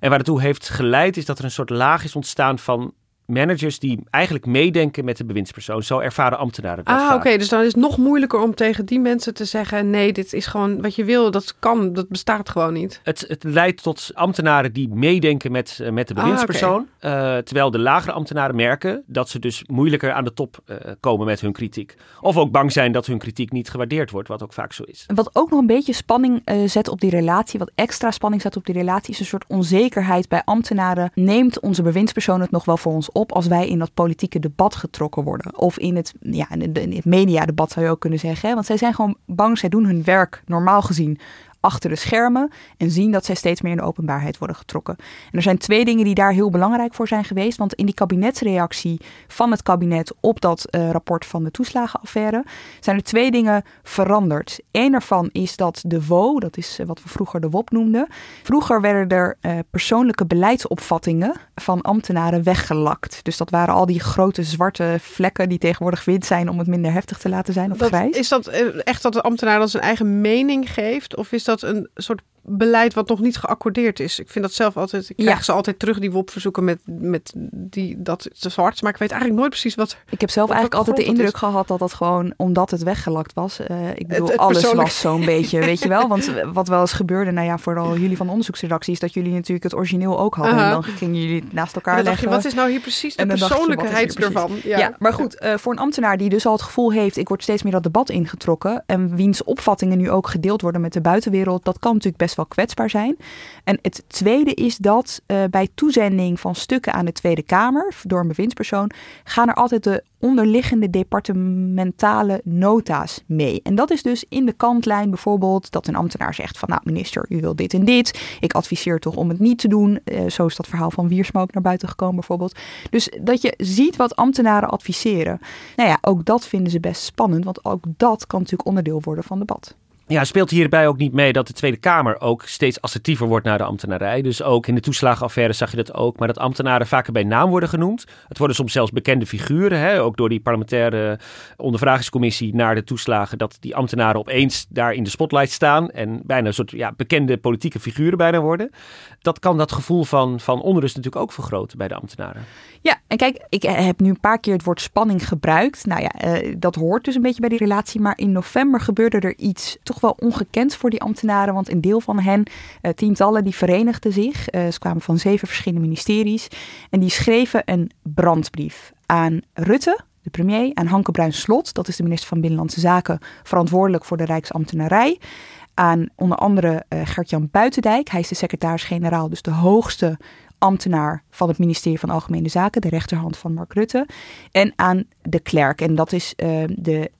En waar het toe heeft geleid is dat er een soort laag is ontstaan van managers die eigenlijk meedenken met de bewindspersoon. Zo ervaren ambtenaren dat Ah, oké. Dus dan is het nog moeilijker om tegen die mensen te zeggen: nee, dit is gewoon wat je wil. Dat kan, dat bestaat gewoon niet. Het, het leidt tot ambtenaren die meedenken met, eh, met de Ah, bewindspersoon. Eh, terwijl de lagere ambtenaren merken dat ze dus moeilijker aan de top eh, komen met hun kritiek. Of ook bang zijn dat hun kritiek niet gewaardeerd wordt, wat ook vaak zo is. En Wat ook nog een beetje spanning eh, zet op die relatie, wat extra spanning zet op die relatie, is een soort onzekerheid bij ambtenaren. Neemt onze bewindspersoon het nog wel voor ons op als wij in dat politieke debat getrokken worden? Of in het, ja, in het, mediadebat zou je ook kunnen zeggen. Hè? Want zij zijn gewoon bang, zij doen hun werk normaal gezien achter de schermen en zien dat zij steeds meer in de openbaarheid worden getrokken. En er zijn twee dingen die daar heel belangrijk voor zijn geweest. Want in die kabinetsreactie van het kabinet op dat eh, rapport van de toeslagenaffaire zijn er twee dingen veranderd. Eén daarvan is dat de WO, dat is eh, wat we vroeger de WOP noemden. Vroeger werden er eh, persoonlijke beleidsopvattingen van ambtenaren weggelakt. Dus dat waren al die grote zwarte vlekken die tegenwoordig wit zijn om het minder heftig te laten zijn of Dat, grijs. is dat echt dat de ambtenaar dan zijn eigen mening geeft? Of is dat een soort beleid wat nog niet geaccordeerd is? Ik vind dat zelf altijd. Ik krijg Ja. ze altijd terug, die WOP-verzoeken met, met die, dat te zwart. Maar ik weet eigenlijk nooit precies wat. Ik heb zelf eigenlijk altijd de indruk gehad dat dat gewoon omdat het weggelakt was. eh, ik bedoel, het alles persoonlijk- was zo'n beetje, weet je wel. Want wat wel eens gebeurde, nou ja, vooral jullie van de onderzoeksredactie, is dat jullie natuurlijk het origineel ook hadden. En dan gingen jullie naast elkaar En dan dacht je, leggen. wat is nou hier precies de persoonlijkheid ervan? Ja. maar goed, eh, voor een ambtenaar die dus al het gevoel heeft, ik word steeds meer dat debat ingetrokken en wiens opvattingen nu ook gedeeld worden met de buitenwereld, dat kan natuurlijk best wel kwetsbaar zijn. En het tweede is dat eh, bij toezending van stukken aan de Tweede Kamer door een bewindspersoon gaan er altijd de onderliggende departementale nota's mee. En dat is dus in de kantlijn bijvoorbeeld dat een ambtenaar zegt van nou minister, u wil dit en dit. Ik adviseer toch om het niet te doen. Eh, zo is dat verhaal van Wiersma ook naar buiten gekomen bijvoorbeeld. Dus dat je ziet wat ambtenaren adviseren. Nou ja, ook dat vinden ze best spannend, want ook dat kan natuurlijk onderdeel worden van debat. Ja, speelt hierbij ook niet mee dat de Tweede Kamer ook steeds assertiever wordt naar de ambtenarij. Dus ook in de toeslagenaffaire zag je dat ook. Maar dat ambtenaren vaker bij naam worden genoemd. Het worden soms zelfs bekende figuren. Hè? Ook door die parlementaire ondervragingscommissie naar de toeslagen. Dat die ambtenaren opeens daar in de spotlight staan. En bijna een soort ja, bekende politieke figuren bijna worden. Dat kan dat gevoel van, van onrust natuurlijk ook vergroten bij de ambtenaren. Ja, en kijk, ik heb nu een paar keer het woord spanning gebruikt. Nou ja, eh, dat hoort dus een beetje bij die relatie. Maar in november gebeurde er iets toch wel ongekend voor die ambtenaren. Want een deel van hen, eh, tientallen, die verenigden zich. Eh, ze kwamen van zeven verschillende ministeries. En die schreven een brandbrief aan Rutte, de premier, aan Hanke Bruins-Slot. Dat is de minister van Binnenlandse Zaken, verantwoordelijk voor de Rijksambtenarij. Aan onder andere eh, Gert-Jan Buitendijk. Hij is de secretaris-generaal, dus de hoogste ambtenaar van het ministerie van Algemene Zaken, de rechterhand van Mark Rutte. En aan de klerk, en dat is de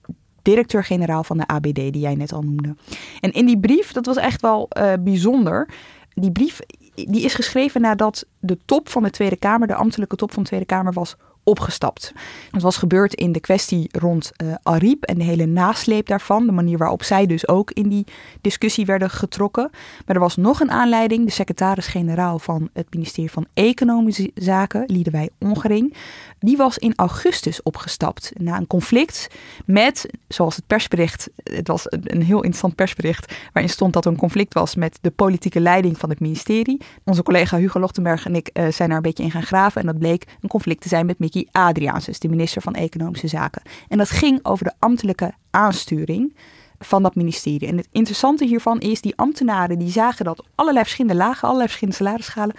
directeur-generaal van de ABD, die jij net al noemde. En in die brief, dat was echt wel eh, bijzonder. Die brief die is geschreven nadat de top van de Tweede Kamer, de ambtelijke top van de Tweede Kamer, was opgestapt. Het was gebeurd in de kwestie rond eh Ariep en de hele nasleep daarvan. De manier waarop zij dus ook in die discussie werden getrokken. Maar er was nog een aanleiding. De secretaris-generaal van het ministerie van Economische Zaken, Liedewij Ongering, die was in augustus opgestapt na een conflict met, zoals het persbericht, het was een heel interessant persbericht, waarin stond dat er een conflict was met de politieke leiding van het ministerie. Onze collega Hugo Lochtenberg en ik eh, zijn daar een beetje in gaan graven en dat bleek een conflict te zijn met Mickey Adriaans, dus de minister van Economische Zaken. En dat ging over de ambtelijke aansturing van dat ministerie. En het interessante hiervan is, die ambtenaren die zagen dat allerlei verschillende lagen, allerlei verschillende salarisschalen,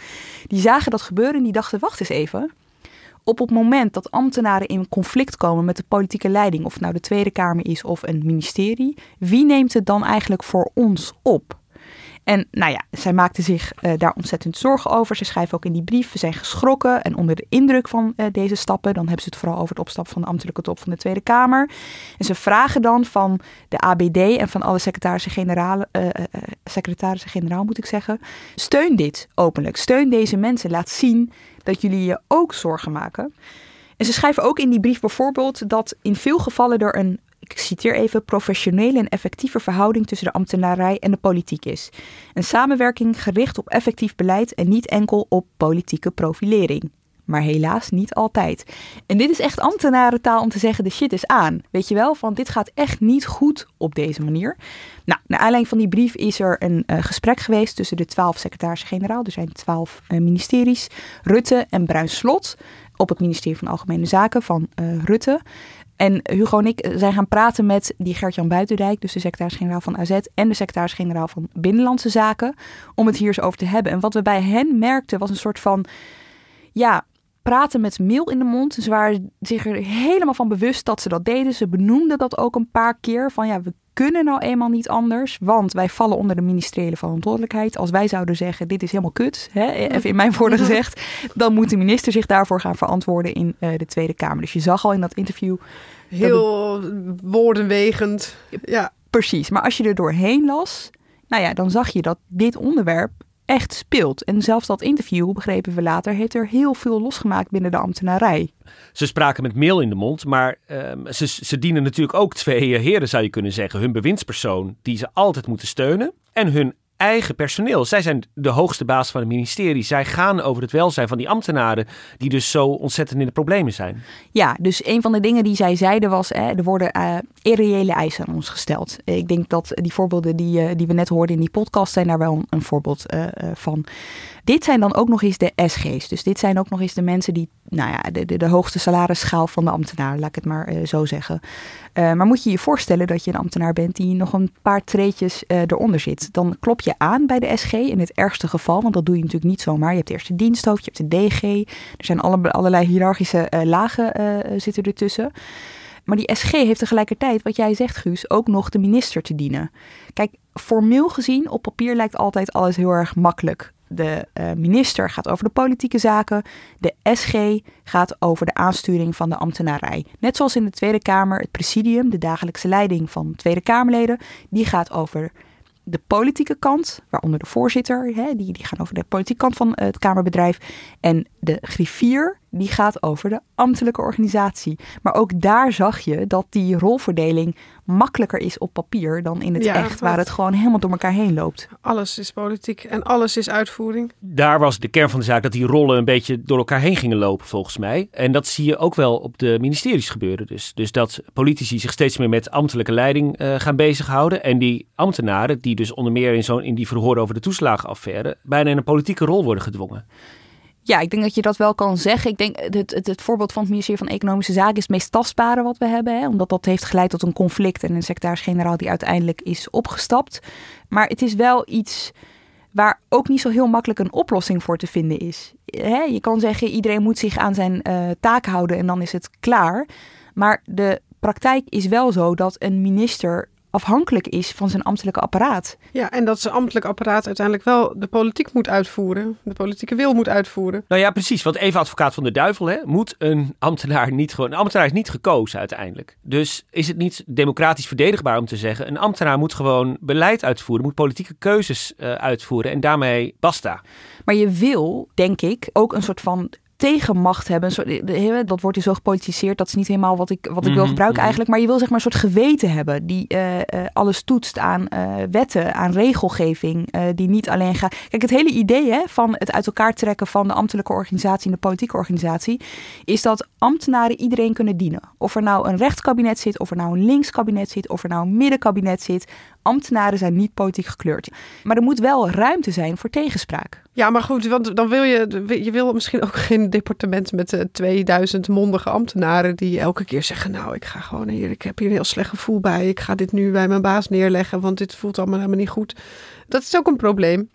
die zagen dat gebeuren en die dachten, wacht eens even. Op het moment dat ambtenaren in conflict komen met de politieke leiding, of het nou de Tweede Kamer is of een ministerie, wie neemt het dan eigenlijk voor ons op? En nou ja, zij maakte zich eh, daar ontzettend zorgen over. Ze schrijven ook in die brief, we zijn geschrokken en onder de indruk van eh, deze stappen. Dan hebben ze het vooral over het opstappen van de ambtelijke top van de Tweede Kamer. En ze vragen dan van de ABD en van alle secretarissen-generaal, eh, secretarissen-generaal moet ik zeggen, steun dit openlijk. Steun deze mensen. Laat zien dat jullie je ook zorgen maken. En ze schrijven ook in die brief bijvoorbeeld dat in veel gevallen er een, ik citeer even, professionele en effectieve verhouding tussen de ambtenarij en de politiek is. Een samenwerking gericht op effectief beleid en niet enkel op politieke profilering. Maar helaas niet altijd. En dit is echt ambtenarentaal om te zeggen: de shit is aan. Weet je wel, van dit gaat echt niet goed op deze manier. Nou, naar aanleiding van die brief is er een eh, gesprek geweest tussen de twaalf secretarissen-generaal. Er zijn twaalf eh, ministeries. Rutte en Bruin Slot op het ministerie van Algemene Zaken van Rutte. En Hugo en ik zijn gaan praten met die Gert-Jan Buitendijk, dus de secretaris-generaal van AZ en de secretaris-generaal van Binnenlandse Zaken, om het hier eens over te hebben. En wat we bij hen merkten was een soort van, ja, praten met mail in de mond. Ze waren zich er helemaal van bewust dat ze dat deden. Ze benoemden dat ook een paar keer. Van ja, we kunnen nou eenmaal niet anders. Want wij vallen onder de ministeriële verantwoordelijkheid. Als wij zouden zeggen, dit is helemaal kut. Hè, even in mijn woorden gezegd. Dan moet de minister zich daarvoor gaan verantwoorden in uh, de Tweede Kamer. Dus je zag al in dat interview... Heel woordenwegend. Ja. Precies. Maar als je er doorheen las... Nou ja, dan zag je dat dit onderwerp echt speelt. En zelfs dat interview, begrepen we later, heeft er heel veel losgemaakt binnen de ambtenarij. Ze spraken met mail in de mond, maar ehm, ze, ze dienen natuurlijk ook twee heren, zou je kunnen zeggen. Hun bewindspersoon, die ze altijd moeten steunen, en hun eigen personeel. Zij zijn de hoogste baas van het ministerie. Zij gaan over het welzijn van die ambtenaren die dus zo ontzettend in de problemen zijn. Ja, dus een van de dingen die zij zeiden was, hè, er worden uh, irreële eisen aan ons gesteld. Ik denk dat die voorbeelden die, uh, die we net hoorden in die podcast zijn daar wel een, voorbeeld uh, van. Dit zijn dan ook nog eens de SG's. Dus dit zijn ook nog eens de mensen die, nou ja, de, de, de hoogste salarisschaal van de ambtenaar, laat ik het maar uh, zo zeggen. Uh, maar moet je je voorstellen dat je een ambtenaar bent die nog een paar treetjes uh, eronder zit. Dan klop je aan bij de SG in het ergste geval, want dat doe je natuurlijk niet zomaar. Je hebt de eerste diensthoofd, je hebt de DG. Er zijn alle, allerlei hiërarchische lagen zitten ertussen. Maar die SG heeft tegelijkertijd, wat jij zegt Guus, ook nog de minister te dienen. Kijk, formeel gezien, op papier lijkt altijd alles heel erg makkelijk. De uh, minister gaat over de politieke zaken. De SG gaat over de aansturing van de ambtenarij. Net zoals in de Tweede Kamer, het presidium, de dagelijkse leiding van Tweede Kamerleden, die gaat over de politieke kant, waaronder de voorzitter, hè, die, die gaan over de politieke kant van het Kamerbedrijf. En de griffier, die gaat over de ambtelijke organisatie. Maar ook daar zag je dat die rolverdeling makkelijker is op papier dan in het echt, waar het gewoon helemaal door elkaar heen loopt. Alles is politiek en alles is uitvoering. Daar was de kern van de zaak dat die rollen een beetje door elkaar heen gingen lopen, volgens mij. En dat zie je ook wel op de ministeries gebeuren. Dus, dus dat politici zich steeds meer met ambtelijke leiding uh, gaan bezighouden. En die ambtenaren, die dus onder meer in, zo'n in die verhoren over de toeslagenaffaire, bijna in een politieke rol worden gedwongen. Ja, ik denk dat je dat wel kan zeggen. Ik denk het, het, het voorbeeld van het ministerie van Economische Zaken is het meest tastbare wat we hebben. Hè? Omdat dat heeft geleid tot een conflict en een secretaris-generaal die uiteindelijk is opgestapt. Maar het is wel iets waar ook niet zo heel makkelijk een oplossing voor te vinden is. Hè? Je kan zeggen iedereen moet zich aan zijn uh, taak houden en dan is het klaar. Maar de praktijk is wel zo dat een minister afhankelijk is van zijn ambtelijke apparaat. Ja, en dat zijn ambtelijk apparaat uiteindelijk wel de politiek moet uitvoeren. De politieke wil moet uitvoeren. Nou ja, precies. Want even advocaat van de duivel, hè, moet een ambtenaar niet gewoon. Een ambtenaar is niet gekozen uiteindelijk. Dus is het niet democratisch verdedigbaar om te zeggen: een ambtenaar moet gewoon beleid uitvoeren, moet politieke keuzes uh, uitvoeren en daarmee basta. Maar je wil, denk ik, ook een soort van tegenmacht hebben. Soort, dat wordt hier zo gepolitiseerd. Dat is niet helemaal wat ik, wat ik wil mhm, gebruiken mhm. eigenlijk. Maar je wil zeg maar een soort geweten hebben. Die uh, uh, alles toetst aan uh, wetten, aan regelgeving. die niet alleen gaat... Kijk, het hele idee hè, van het uit elkaar trekken van de ambtelijke organisatie en de politieke organisatie... is dat ambtenaren iedereen kunnen dienen. Of er nou een rechtskabinet zit, of er nou een linkskabinet zit... of er nou een middenkabinet zit ambtenaren zijn niet politiek gekleurd. Maar er moet wel ruimte zijn voor tegenspraak. Ja, maar goed, want dan wil je, je wil misschien ook geen departement met 2000 eh, mondige ambtenaren die elke keer zeggen, nou, ik ga gewoon hier, ik heb hier een heel slecht gevoel bij, ik ga dit nu bij mijn baas neerleggen, want dit voelt allemaal helemaal niet goed. Dat is ook een probleem.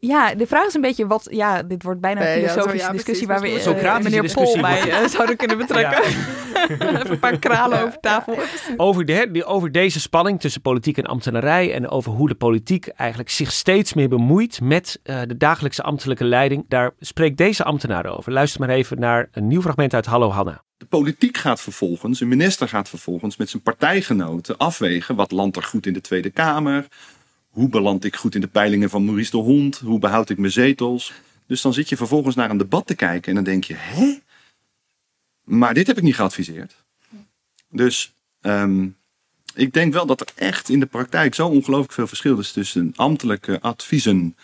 Ja, de vraag is een beetje wat. Ja, dit wordt bijna een filosofische ja, discussie waar we uh, meneer Pol bij uh, zouden kunnen betrekken. *laughs* Even een paar kralen over tafel. Over, de, over deze spanning tussen politiek en ambtenarij en over hoe de politiek eigenlijk zich steeds meer bemoeit met uh, de dagelijkse ambtelijke leiding. Daar spreekt deze ambtenaar over. Luister maar even naar een nieuw fragment uit Hallo Hanna. De politiek gaat vervolgens, een minister gaat vervolgens met zijn partijgenoten afwegen wat landt er goed in de Tweede Kamer, hoe beland ik goed in de peilingen van Maurice de Hond? Hoe behoud ik mijn zetels? Dus dan zit je vervolgens naar een debat te kijken en dan denk je, hè? Maar dit heb ik niet geadviseerd. Dus um, ik denk wel dat er echt in de praktijk zo ongelooflijk veel verschil is tussen ambtelijke adviezen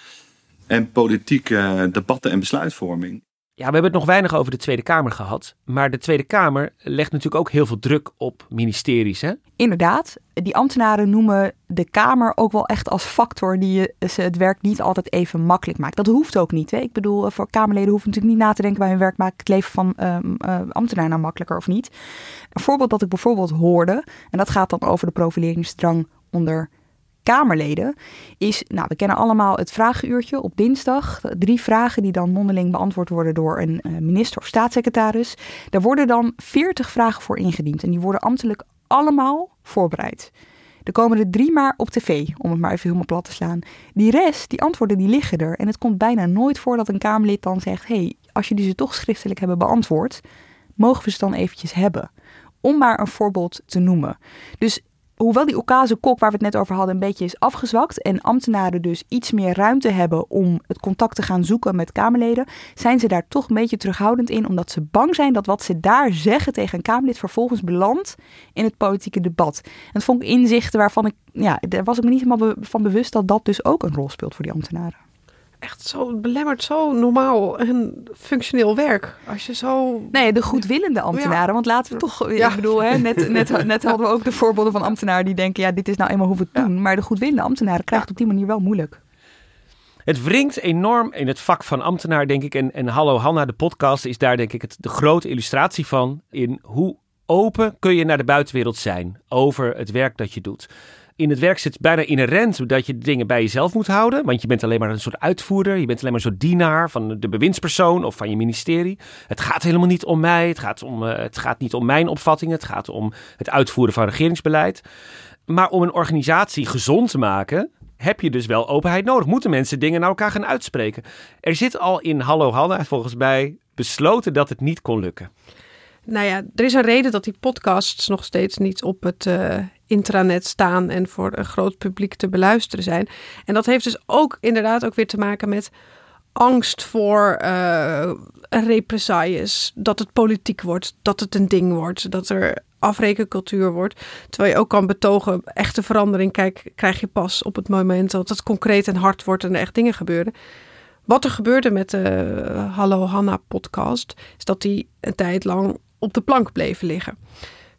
en politieke debatten en besluitvorming. Ja, we hebben het nog weinig over de Tweede Kamer gehad. Maar de Tweede Kamer legt natuurlijk ook heel veel druk op ministeries. Hè? Inderdaad, die ambtenaren noemen de Kamer ook wel echt als factor die ze het werk niet altijd even makkelijk maakt. Dat hoeft ook niet. Hè? Ik bedoel, voor Kamerleden hoeven natuurlijk niet na te denken bij hun werk maakt het leven van um, uh, ambtenaren nou makkelijker of niet. Een voorbeeld dat ik bijvoorbeeld hoorde, en dat gaat dan over de profileringsdrang onder Kamerleden is, nou, we kennen allemaal het vragenuurtje op dinsdag. Drie vragen die dan mondeling beantwoord worden door een uh, minister of staatssecretaris. Daar worden dan veertig vragen voor ingediend en die worden ambtelijk allemaal voorbereid. Er komen er drie maar op tv, om het maar even helemaal plat te slaan. Die rest, die antwoorden, die liggen er. En het komt bijna nooit voor dat een Kamerlid dan zegt... hé, hey, als jullie ze toch schriftelijk hebben beantwoord... mogen we ze dan eventjes hebben. Om maar een voorbeeld te noemen. Dus hoewel die Okase kok waar we het net over hadden een beetje is afgezwakt en ambtenaren dus iets meer ruimte hebben om het contact te gaan zoeken met Kamerleden, zijn ze daar toch een beetje terughoudend in, omdat ze bang zijn dat wat ze daar zeggen tegen een Kamerlid vervolgens belandt in het politieke debat. En dat vond ik inzichten waarvan ik, ja, daar was ik me niet helemaal van bewust dat dat dus ook een rol speelt voor die ambtenaren echt zo belemmerd, zo normaal en functioneel werk. Als je zo. Nee, de goedwillende ambtenaren. Want laten we toch. Ja. Ik bedoel, hè, net, net, *laughs* net hadden we ook de voorbeelden van ambtenaren die denken: ja, dit is nou eenmaal hoe we het doen. Maar de goedwillende ambtenaren krijgen het op die manier wel moeilijk. Het wringt enorm in het vak van ambtenaar, denk ik. En, en Hallo Hanna, de podcast, is daar denk ik het, de grote illustratie van. In hoe open kun je naar de buitenwereld zijn over het werk dat je doet in het werk zit bijna inherent dat je dingen bij jezelf moet houden. Want je bent alleen maar een soort uitvoerder. Je bent alleen maar een soort dienaar van de bewindspersoon of van je ministerie. Het gaat helemaal niet om mij. Het gaat, om, uh, het gaat niet om mijn opvattingen. Het gaat om het uitvoeren van regeringsbeleid. Maar om een organisatie gezond te maken, heb je dus wel openheid nodig. Moeten mensen dingen naar elkaar gaan uitspreken. Er zit al in Hallo Hanna volgens mij besloten dat het niet kon lukken. Nou ja, er is een reden dat die podcasts nog steeds niet op het uh, intranet staan en voor een groot publiek te beluisteren zijn. En dat heeft dus ook inderdaad ook weer te maken met angst voor uh, represailles. Dat het politiek wordt, dat het een ding wordt, dat er afrekencultuur wordt. Terwijl je ook kan betogen, echte verandering kijk, krijg je pas op het moment dat het concreet en hard wordt en er echt dingen gebeuren. Wat er gebeurde met de Hallo Hanna podcast, is dat die een tijd lang op de plank bleven liggen.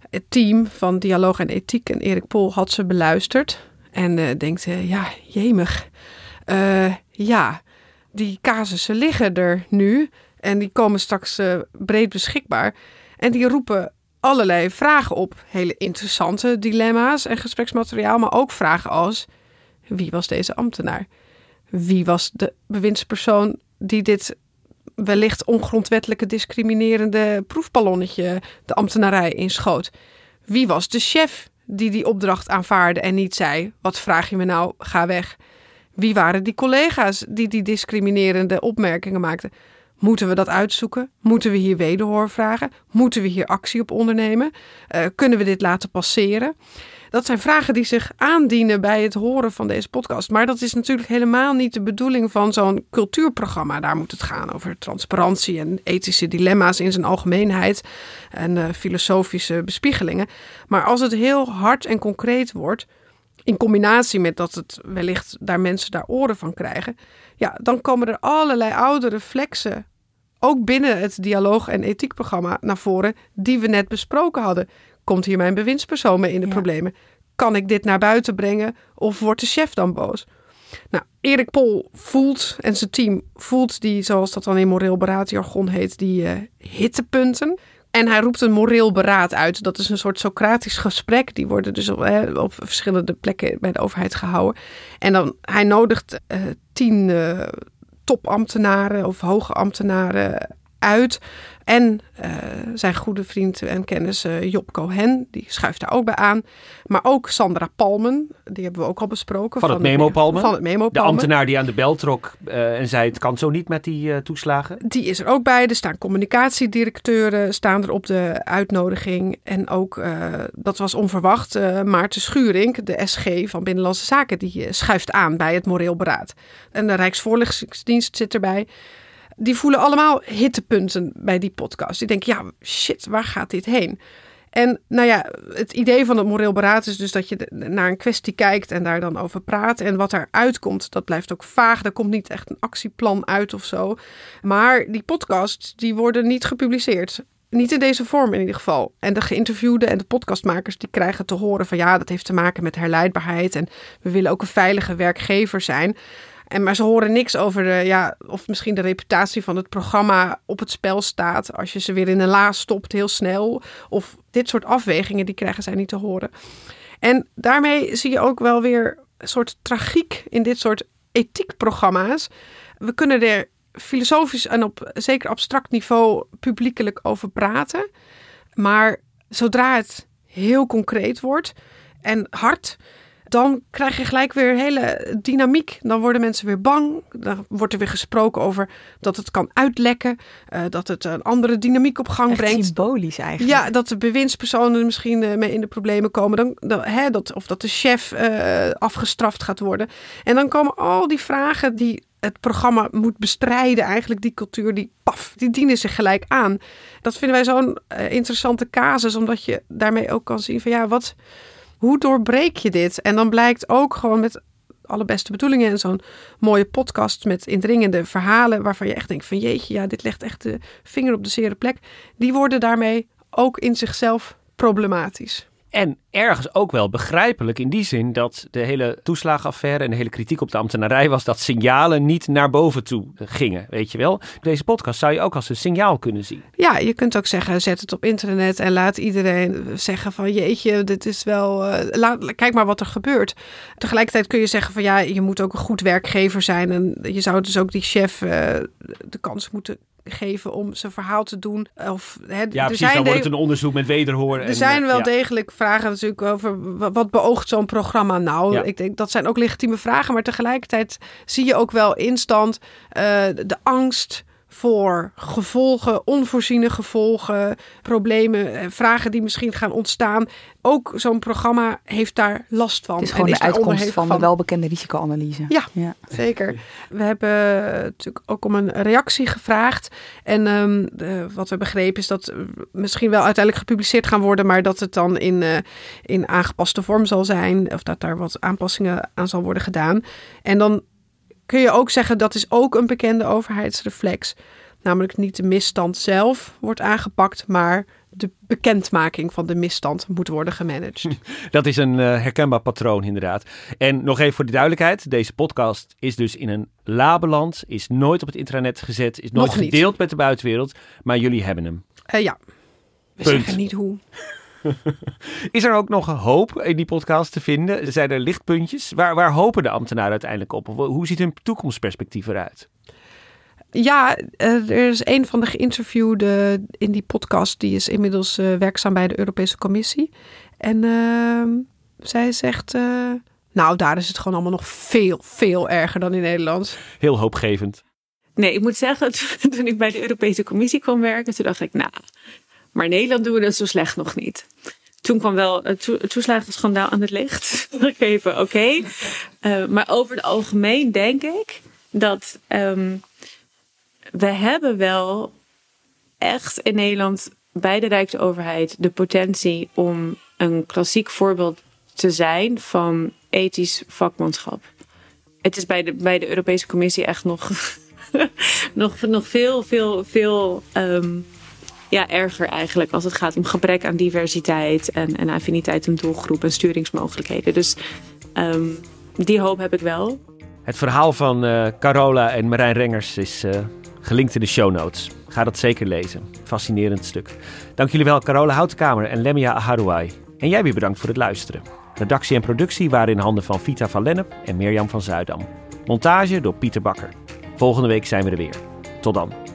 Het team van Dialoog en Ethiek en Erik Pol had ze beluisterd en uh, denkt, ja, jemig. Uh, ja, die casussen liggen er nu en die komen straks breed beschikbaar. En die roepen allerlei vragen op. Hele interessante dilemma's en gespreksmateriaal, maar ook vragen als: wie was deze ambtenaar? Wie was de bewindspersoon die dit wellicht ongrondwettelijke discriminerende proefballonnetje de ambtenarij inschoot. Wie was de chef die die opdracht aanvaarde en niet zei: Wat vraag je me nou? Ga weg. Wie waren die collega's die die discriminerende opmerkingen maakten? Moeten we dat uitzoeken? Moeten we hier wederhoor vragen? Moeten we hier actie op ondernemen? Uh, kunnen we dit laten passeren? Dat zijn vragen die zich aandienen bij het horen van deze podcast. Maar dat is natuurlijk helemaal niet de bedoeling van zo'n cultuurprogramma. Daar moet het gaan over transparantie en ethische dilemma's in zijn algemeenheid. En uh, filosofische bespiegelingen. Maar als het heel hard en concreet wordt. In combinatie met dat het wellicht daar mensen daar oren van krijgen. Ja, dan komen er allerlei oude reflexen ook binnen het dialoog- en ethiekprogramma naar voren die we net besproken hadden. Komt hier mijn bewindspersoon mee in de problemen? Kan ik dit naar buiten brengen of wordt de chef dan boos? Nou, Erik Pol voelt en zijn team voelt die, zoals dat dan in moreel beraadjargon heet, die uh, hittepunten. En hij roept een moreel beraad uit. Dat is een soort Socratisch gesprek. Die worden dus op, op verschillende plekken bij de overheid gehouden. En dan, hij nodigt uh, tien uh, topambtenaren of hoge ambtenaren uit. En uh, zijn goede vriend en kennis uh, Job Cohen, die schuift daar ook bij aan. Maar ook Sandra Palmen, die hebben we ook al besproken. Van, het Memo Palmen? Van het Memo De ambtenaar die aan de bel trok uh, en zei het kan zo niet met die toeslagen. Die is er ook bij. Er staan communicatiedirecteuren staan er op de uitnodiging. En ook, dat was onverwacht, Maarten Schuring, de SG van Binnenlandse Zaken, die schuift aan bij het moreel beraad. En de Rijksvoorlichtingsdienst zit erbij die voelen allemaal hittepunten bij die podcast. Die denken, ja, shit, waar gaat dit heen? En nou ja, het idee van het moreel beraad is dus dat je naar een kwestie kijkt en daar dan over praat. En wat eruit komt, dat blijft ook vaag. Er komt niet echt een actieplan uit of zo. Maar die podcasts, die worden niet gepubliceerd. Niet in deze vorm in ieder geval. En de geïnterviewden en de podcastmakers die krijgen te horen van ja, dat heeft te maken met herleidbaarheid. En we willen ook een veilige werkgever zijn. En, maar ze horen niks over de, ja, of misschien de reputatie van het programma op het spel staat. Als je ze weer in een la stopt heel snel. Of dit soort afwegingen, die krijgen zij niet te horen. En daarmee zie je ook wel weer een soort tragiek in dit soort ethiekprogramma's. We kunnen er filosofisch en op zeker abstract niveau publiekelijk over praten. Maar zodra het heel concreet wordt en hard, dan krijg je gelijk weer hele dynamiek. Dan worden mensen weer bang. Dan wordt er weer gesproken over dat het kan uitlekken. Uh, dat het een andere dynamiek op gang Echt brengt. symbolisch eigenlijk. Ja, dat de bewindspersonen misschien uh, mee in de problemen komen. Dan, dan, hè, dat, of dat de chef uh, afgestraft gaat worden. En dan komen al die vragen die het programma moet bestrijden, eigenlijk die cultuur, die paf, die dienen zich gelijk aan. Dat vinden wij zo'n interessante casus, omdat je daarmee ook kan zien van ja, wat hoe doorbreek je dit? En dan blijkt ook gewoon met alle beste bedoelingen en zo'n mooie podcast met indringende verhalen waarvan je echt denkt van jeetje, ja, dit legt echt de vinger op de zere plek. Die worden daarmee ook in zichzelf problematisch. En ergens ook wel begrijpelijk in die zin dat de hele toeslagenaffaire en de hele kritiek op de ambtenarij was dat signalen niet naar boven toe gingen. Weet je wel? Deze podcast zou je ook als een signaal kunnen zien. Ja, je kunt ook zeggen: zet het op internet en laat iedereen zeggen: van jeetje, dit is wel. Uh, laat, kijk maar wat er gebeurt. Tegelijkertijd kun je zeggen: van ja, je moet ook een goed werkgever zijn. En je zou dus ook die chef uh, de kans moeten geven om zijn verhaal te doen. Of, hè, ja, precies, zijn dan wordt het een onderzoek met wederhoor. Er zijn wel ja. degelijk vragen natuurlijk over wat beoogt zo'n programma nou. Ja. Ik denk dat zijn ook legitieme vragen, maar tegelijkertijd zie je ook wel instant uh, de angst voor gevolgen, onvoorziene gevolgen, problemen, vragen die misschien gaan ontstaan. Ook zo'n programma heeft daar last van. Het is gewoon de uitkomst van, van de welbekende risicoanalyse. Ja, ja, zeker. We hebben natuurlijk ook om een reactie gevraagd. En um, de, wat we begrepen is dat misschien wel uiteindelijk gepubliceerd gaan worden, maar dat het dan in, uh, in aangepaste vorm zal zijn. Of dat daar wat aanpassingen aan zal worden gedaan. En dan kun je ook zeggen dat is ook een bekende overheidsreflex. Namelijk niet de misstand zelf wordt aangepakt, maar de bekendmaking van de misstand moet worden gemanaged. *laughs* Dat is een uh, herkenbaar patroon inderdaad. En nog even voor de duidelijkheid. Deze podcast is dus in een labeland, is nooit op het intranet gezet, is nooit gedeeld met de buitenwereld. Maar jullie hebben hem. Uh, ja, we Punt. zeggen niet hoe. Is er ook nog hoop in die podcast te vinden? Zijn er lichtpuntjes? Waar, waar hopen de ambtenaren uiteindelijk op? Hoe ziet hun toekomstperspectief eruit? Ja, er is een van de geïnterviewden in die podcast. Die is inmiddels uh, werkzaam bij de Europese Commissie. En uh, zij zegt... Uh, nou, daar is het gewoon allemaal nog veel, veel erger dan in Nederland. Heel hoopgevend. Nee, ik moet zeggen, *laughs* toen ik bij de Europese Commissie kwam werken... toen dacht ik, nou, maar in Nederland doen we dat zo slecht nog niet. Toen kwam wel het to toeslagenschandaal aan het licht. *laughs* Even, oké. Uh, maar over het algemeen denk ik dat um, we hebben wel echt in Nederland bij de Rijksoverheid de potentie om een klassiek voorbeeld te zijn van ethisch vakmanschap. Het is bij de, bij de Europese Commissie echt nog, *laughs* nog, nog veel, veel, veel um, ja, erger eigenlijk als het gaat om gebrek aan diversiteit en, en affiniteit en doelgroep en sturingsmogelijkheden. Dus um, die hoop heb ik wel. Het verhaal van uh, Carola en Marijn Rengers is uh, gelinkt in de show notes. Ga dat zeker lezen. Fascinerend stuk. Dank jullie wel, Carola Houtkamer en Lemia Aharouai. En jij weer bedankt voor het luisteren. Redactie en productie waren in handen van Vita van Lennep en Mirjam van Zuidam. Montage door Pieter Bakker. Volgende week zijn we er weer. Tot dan.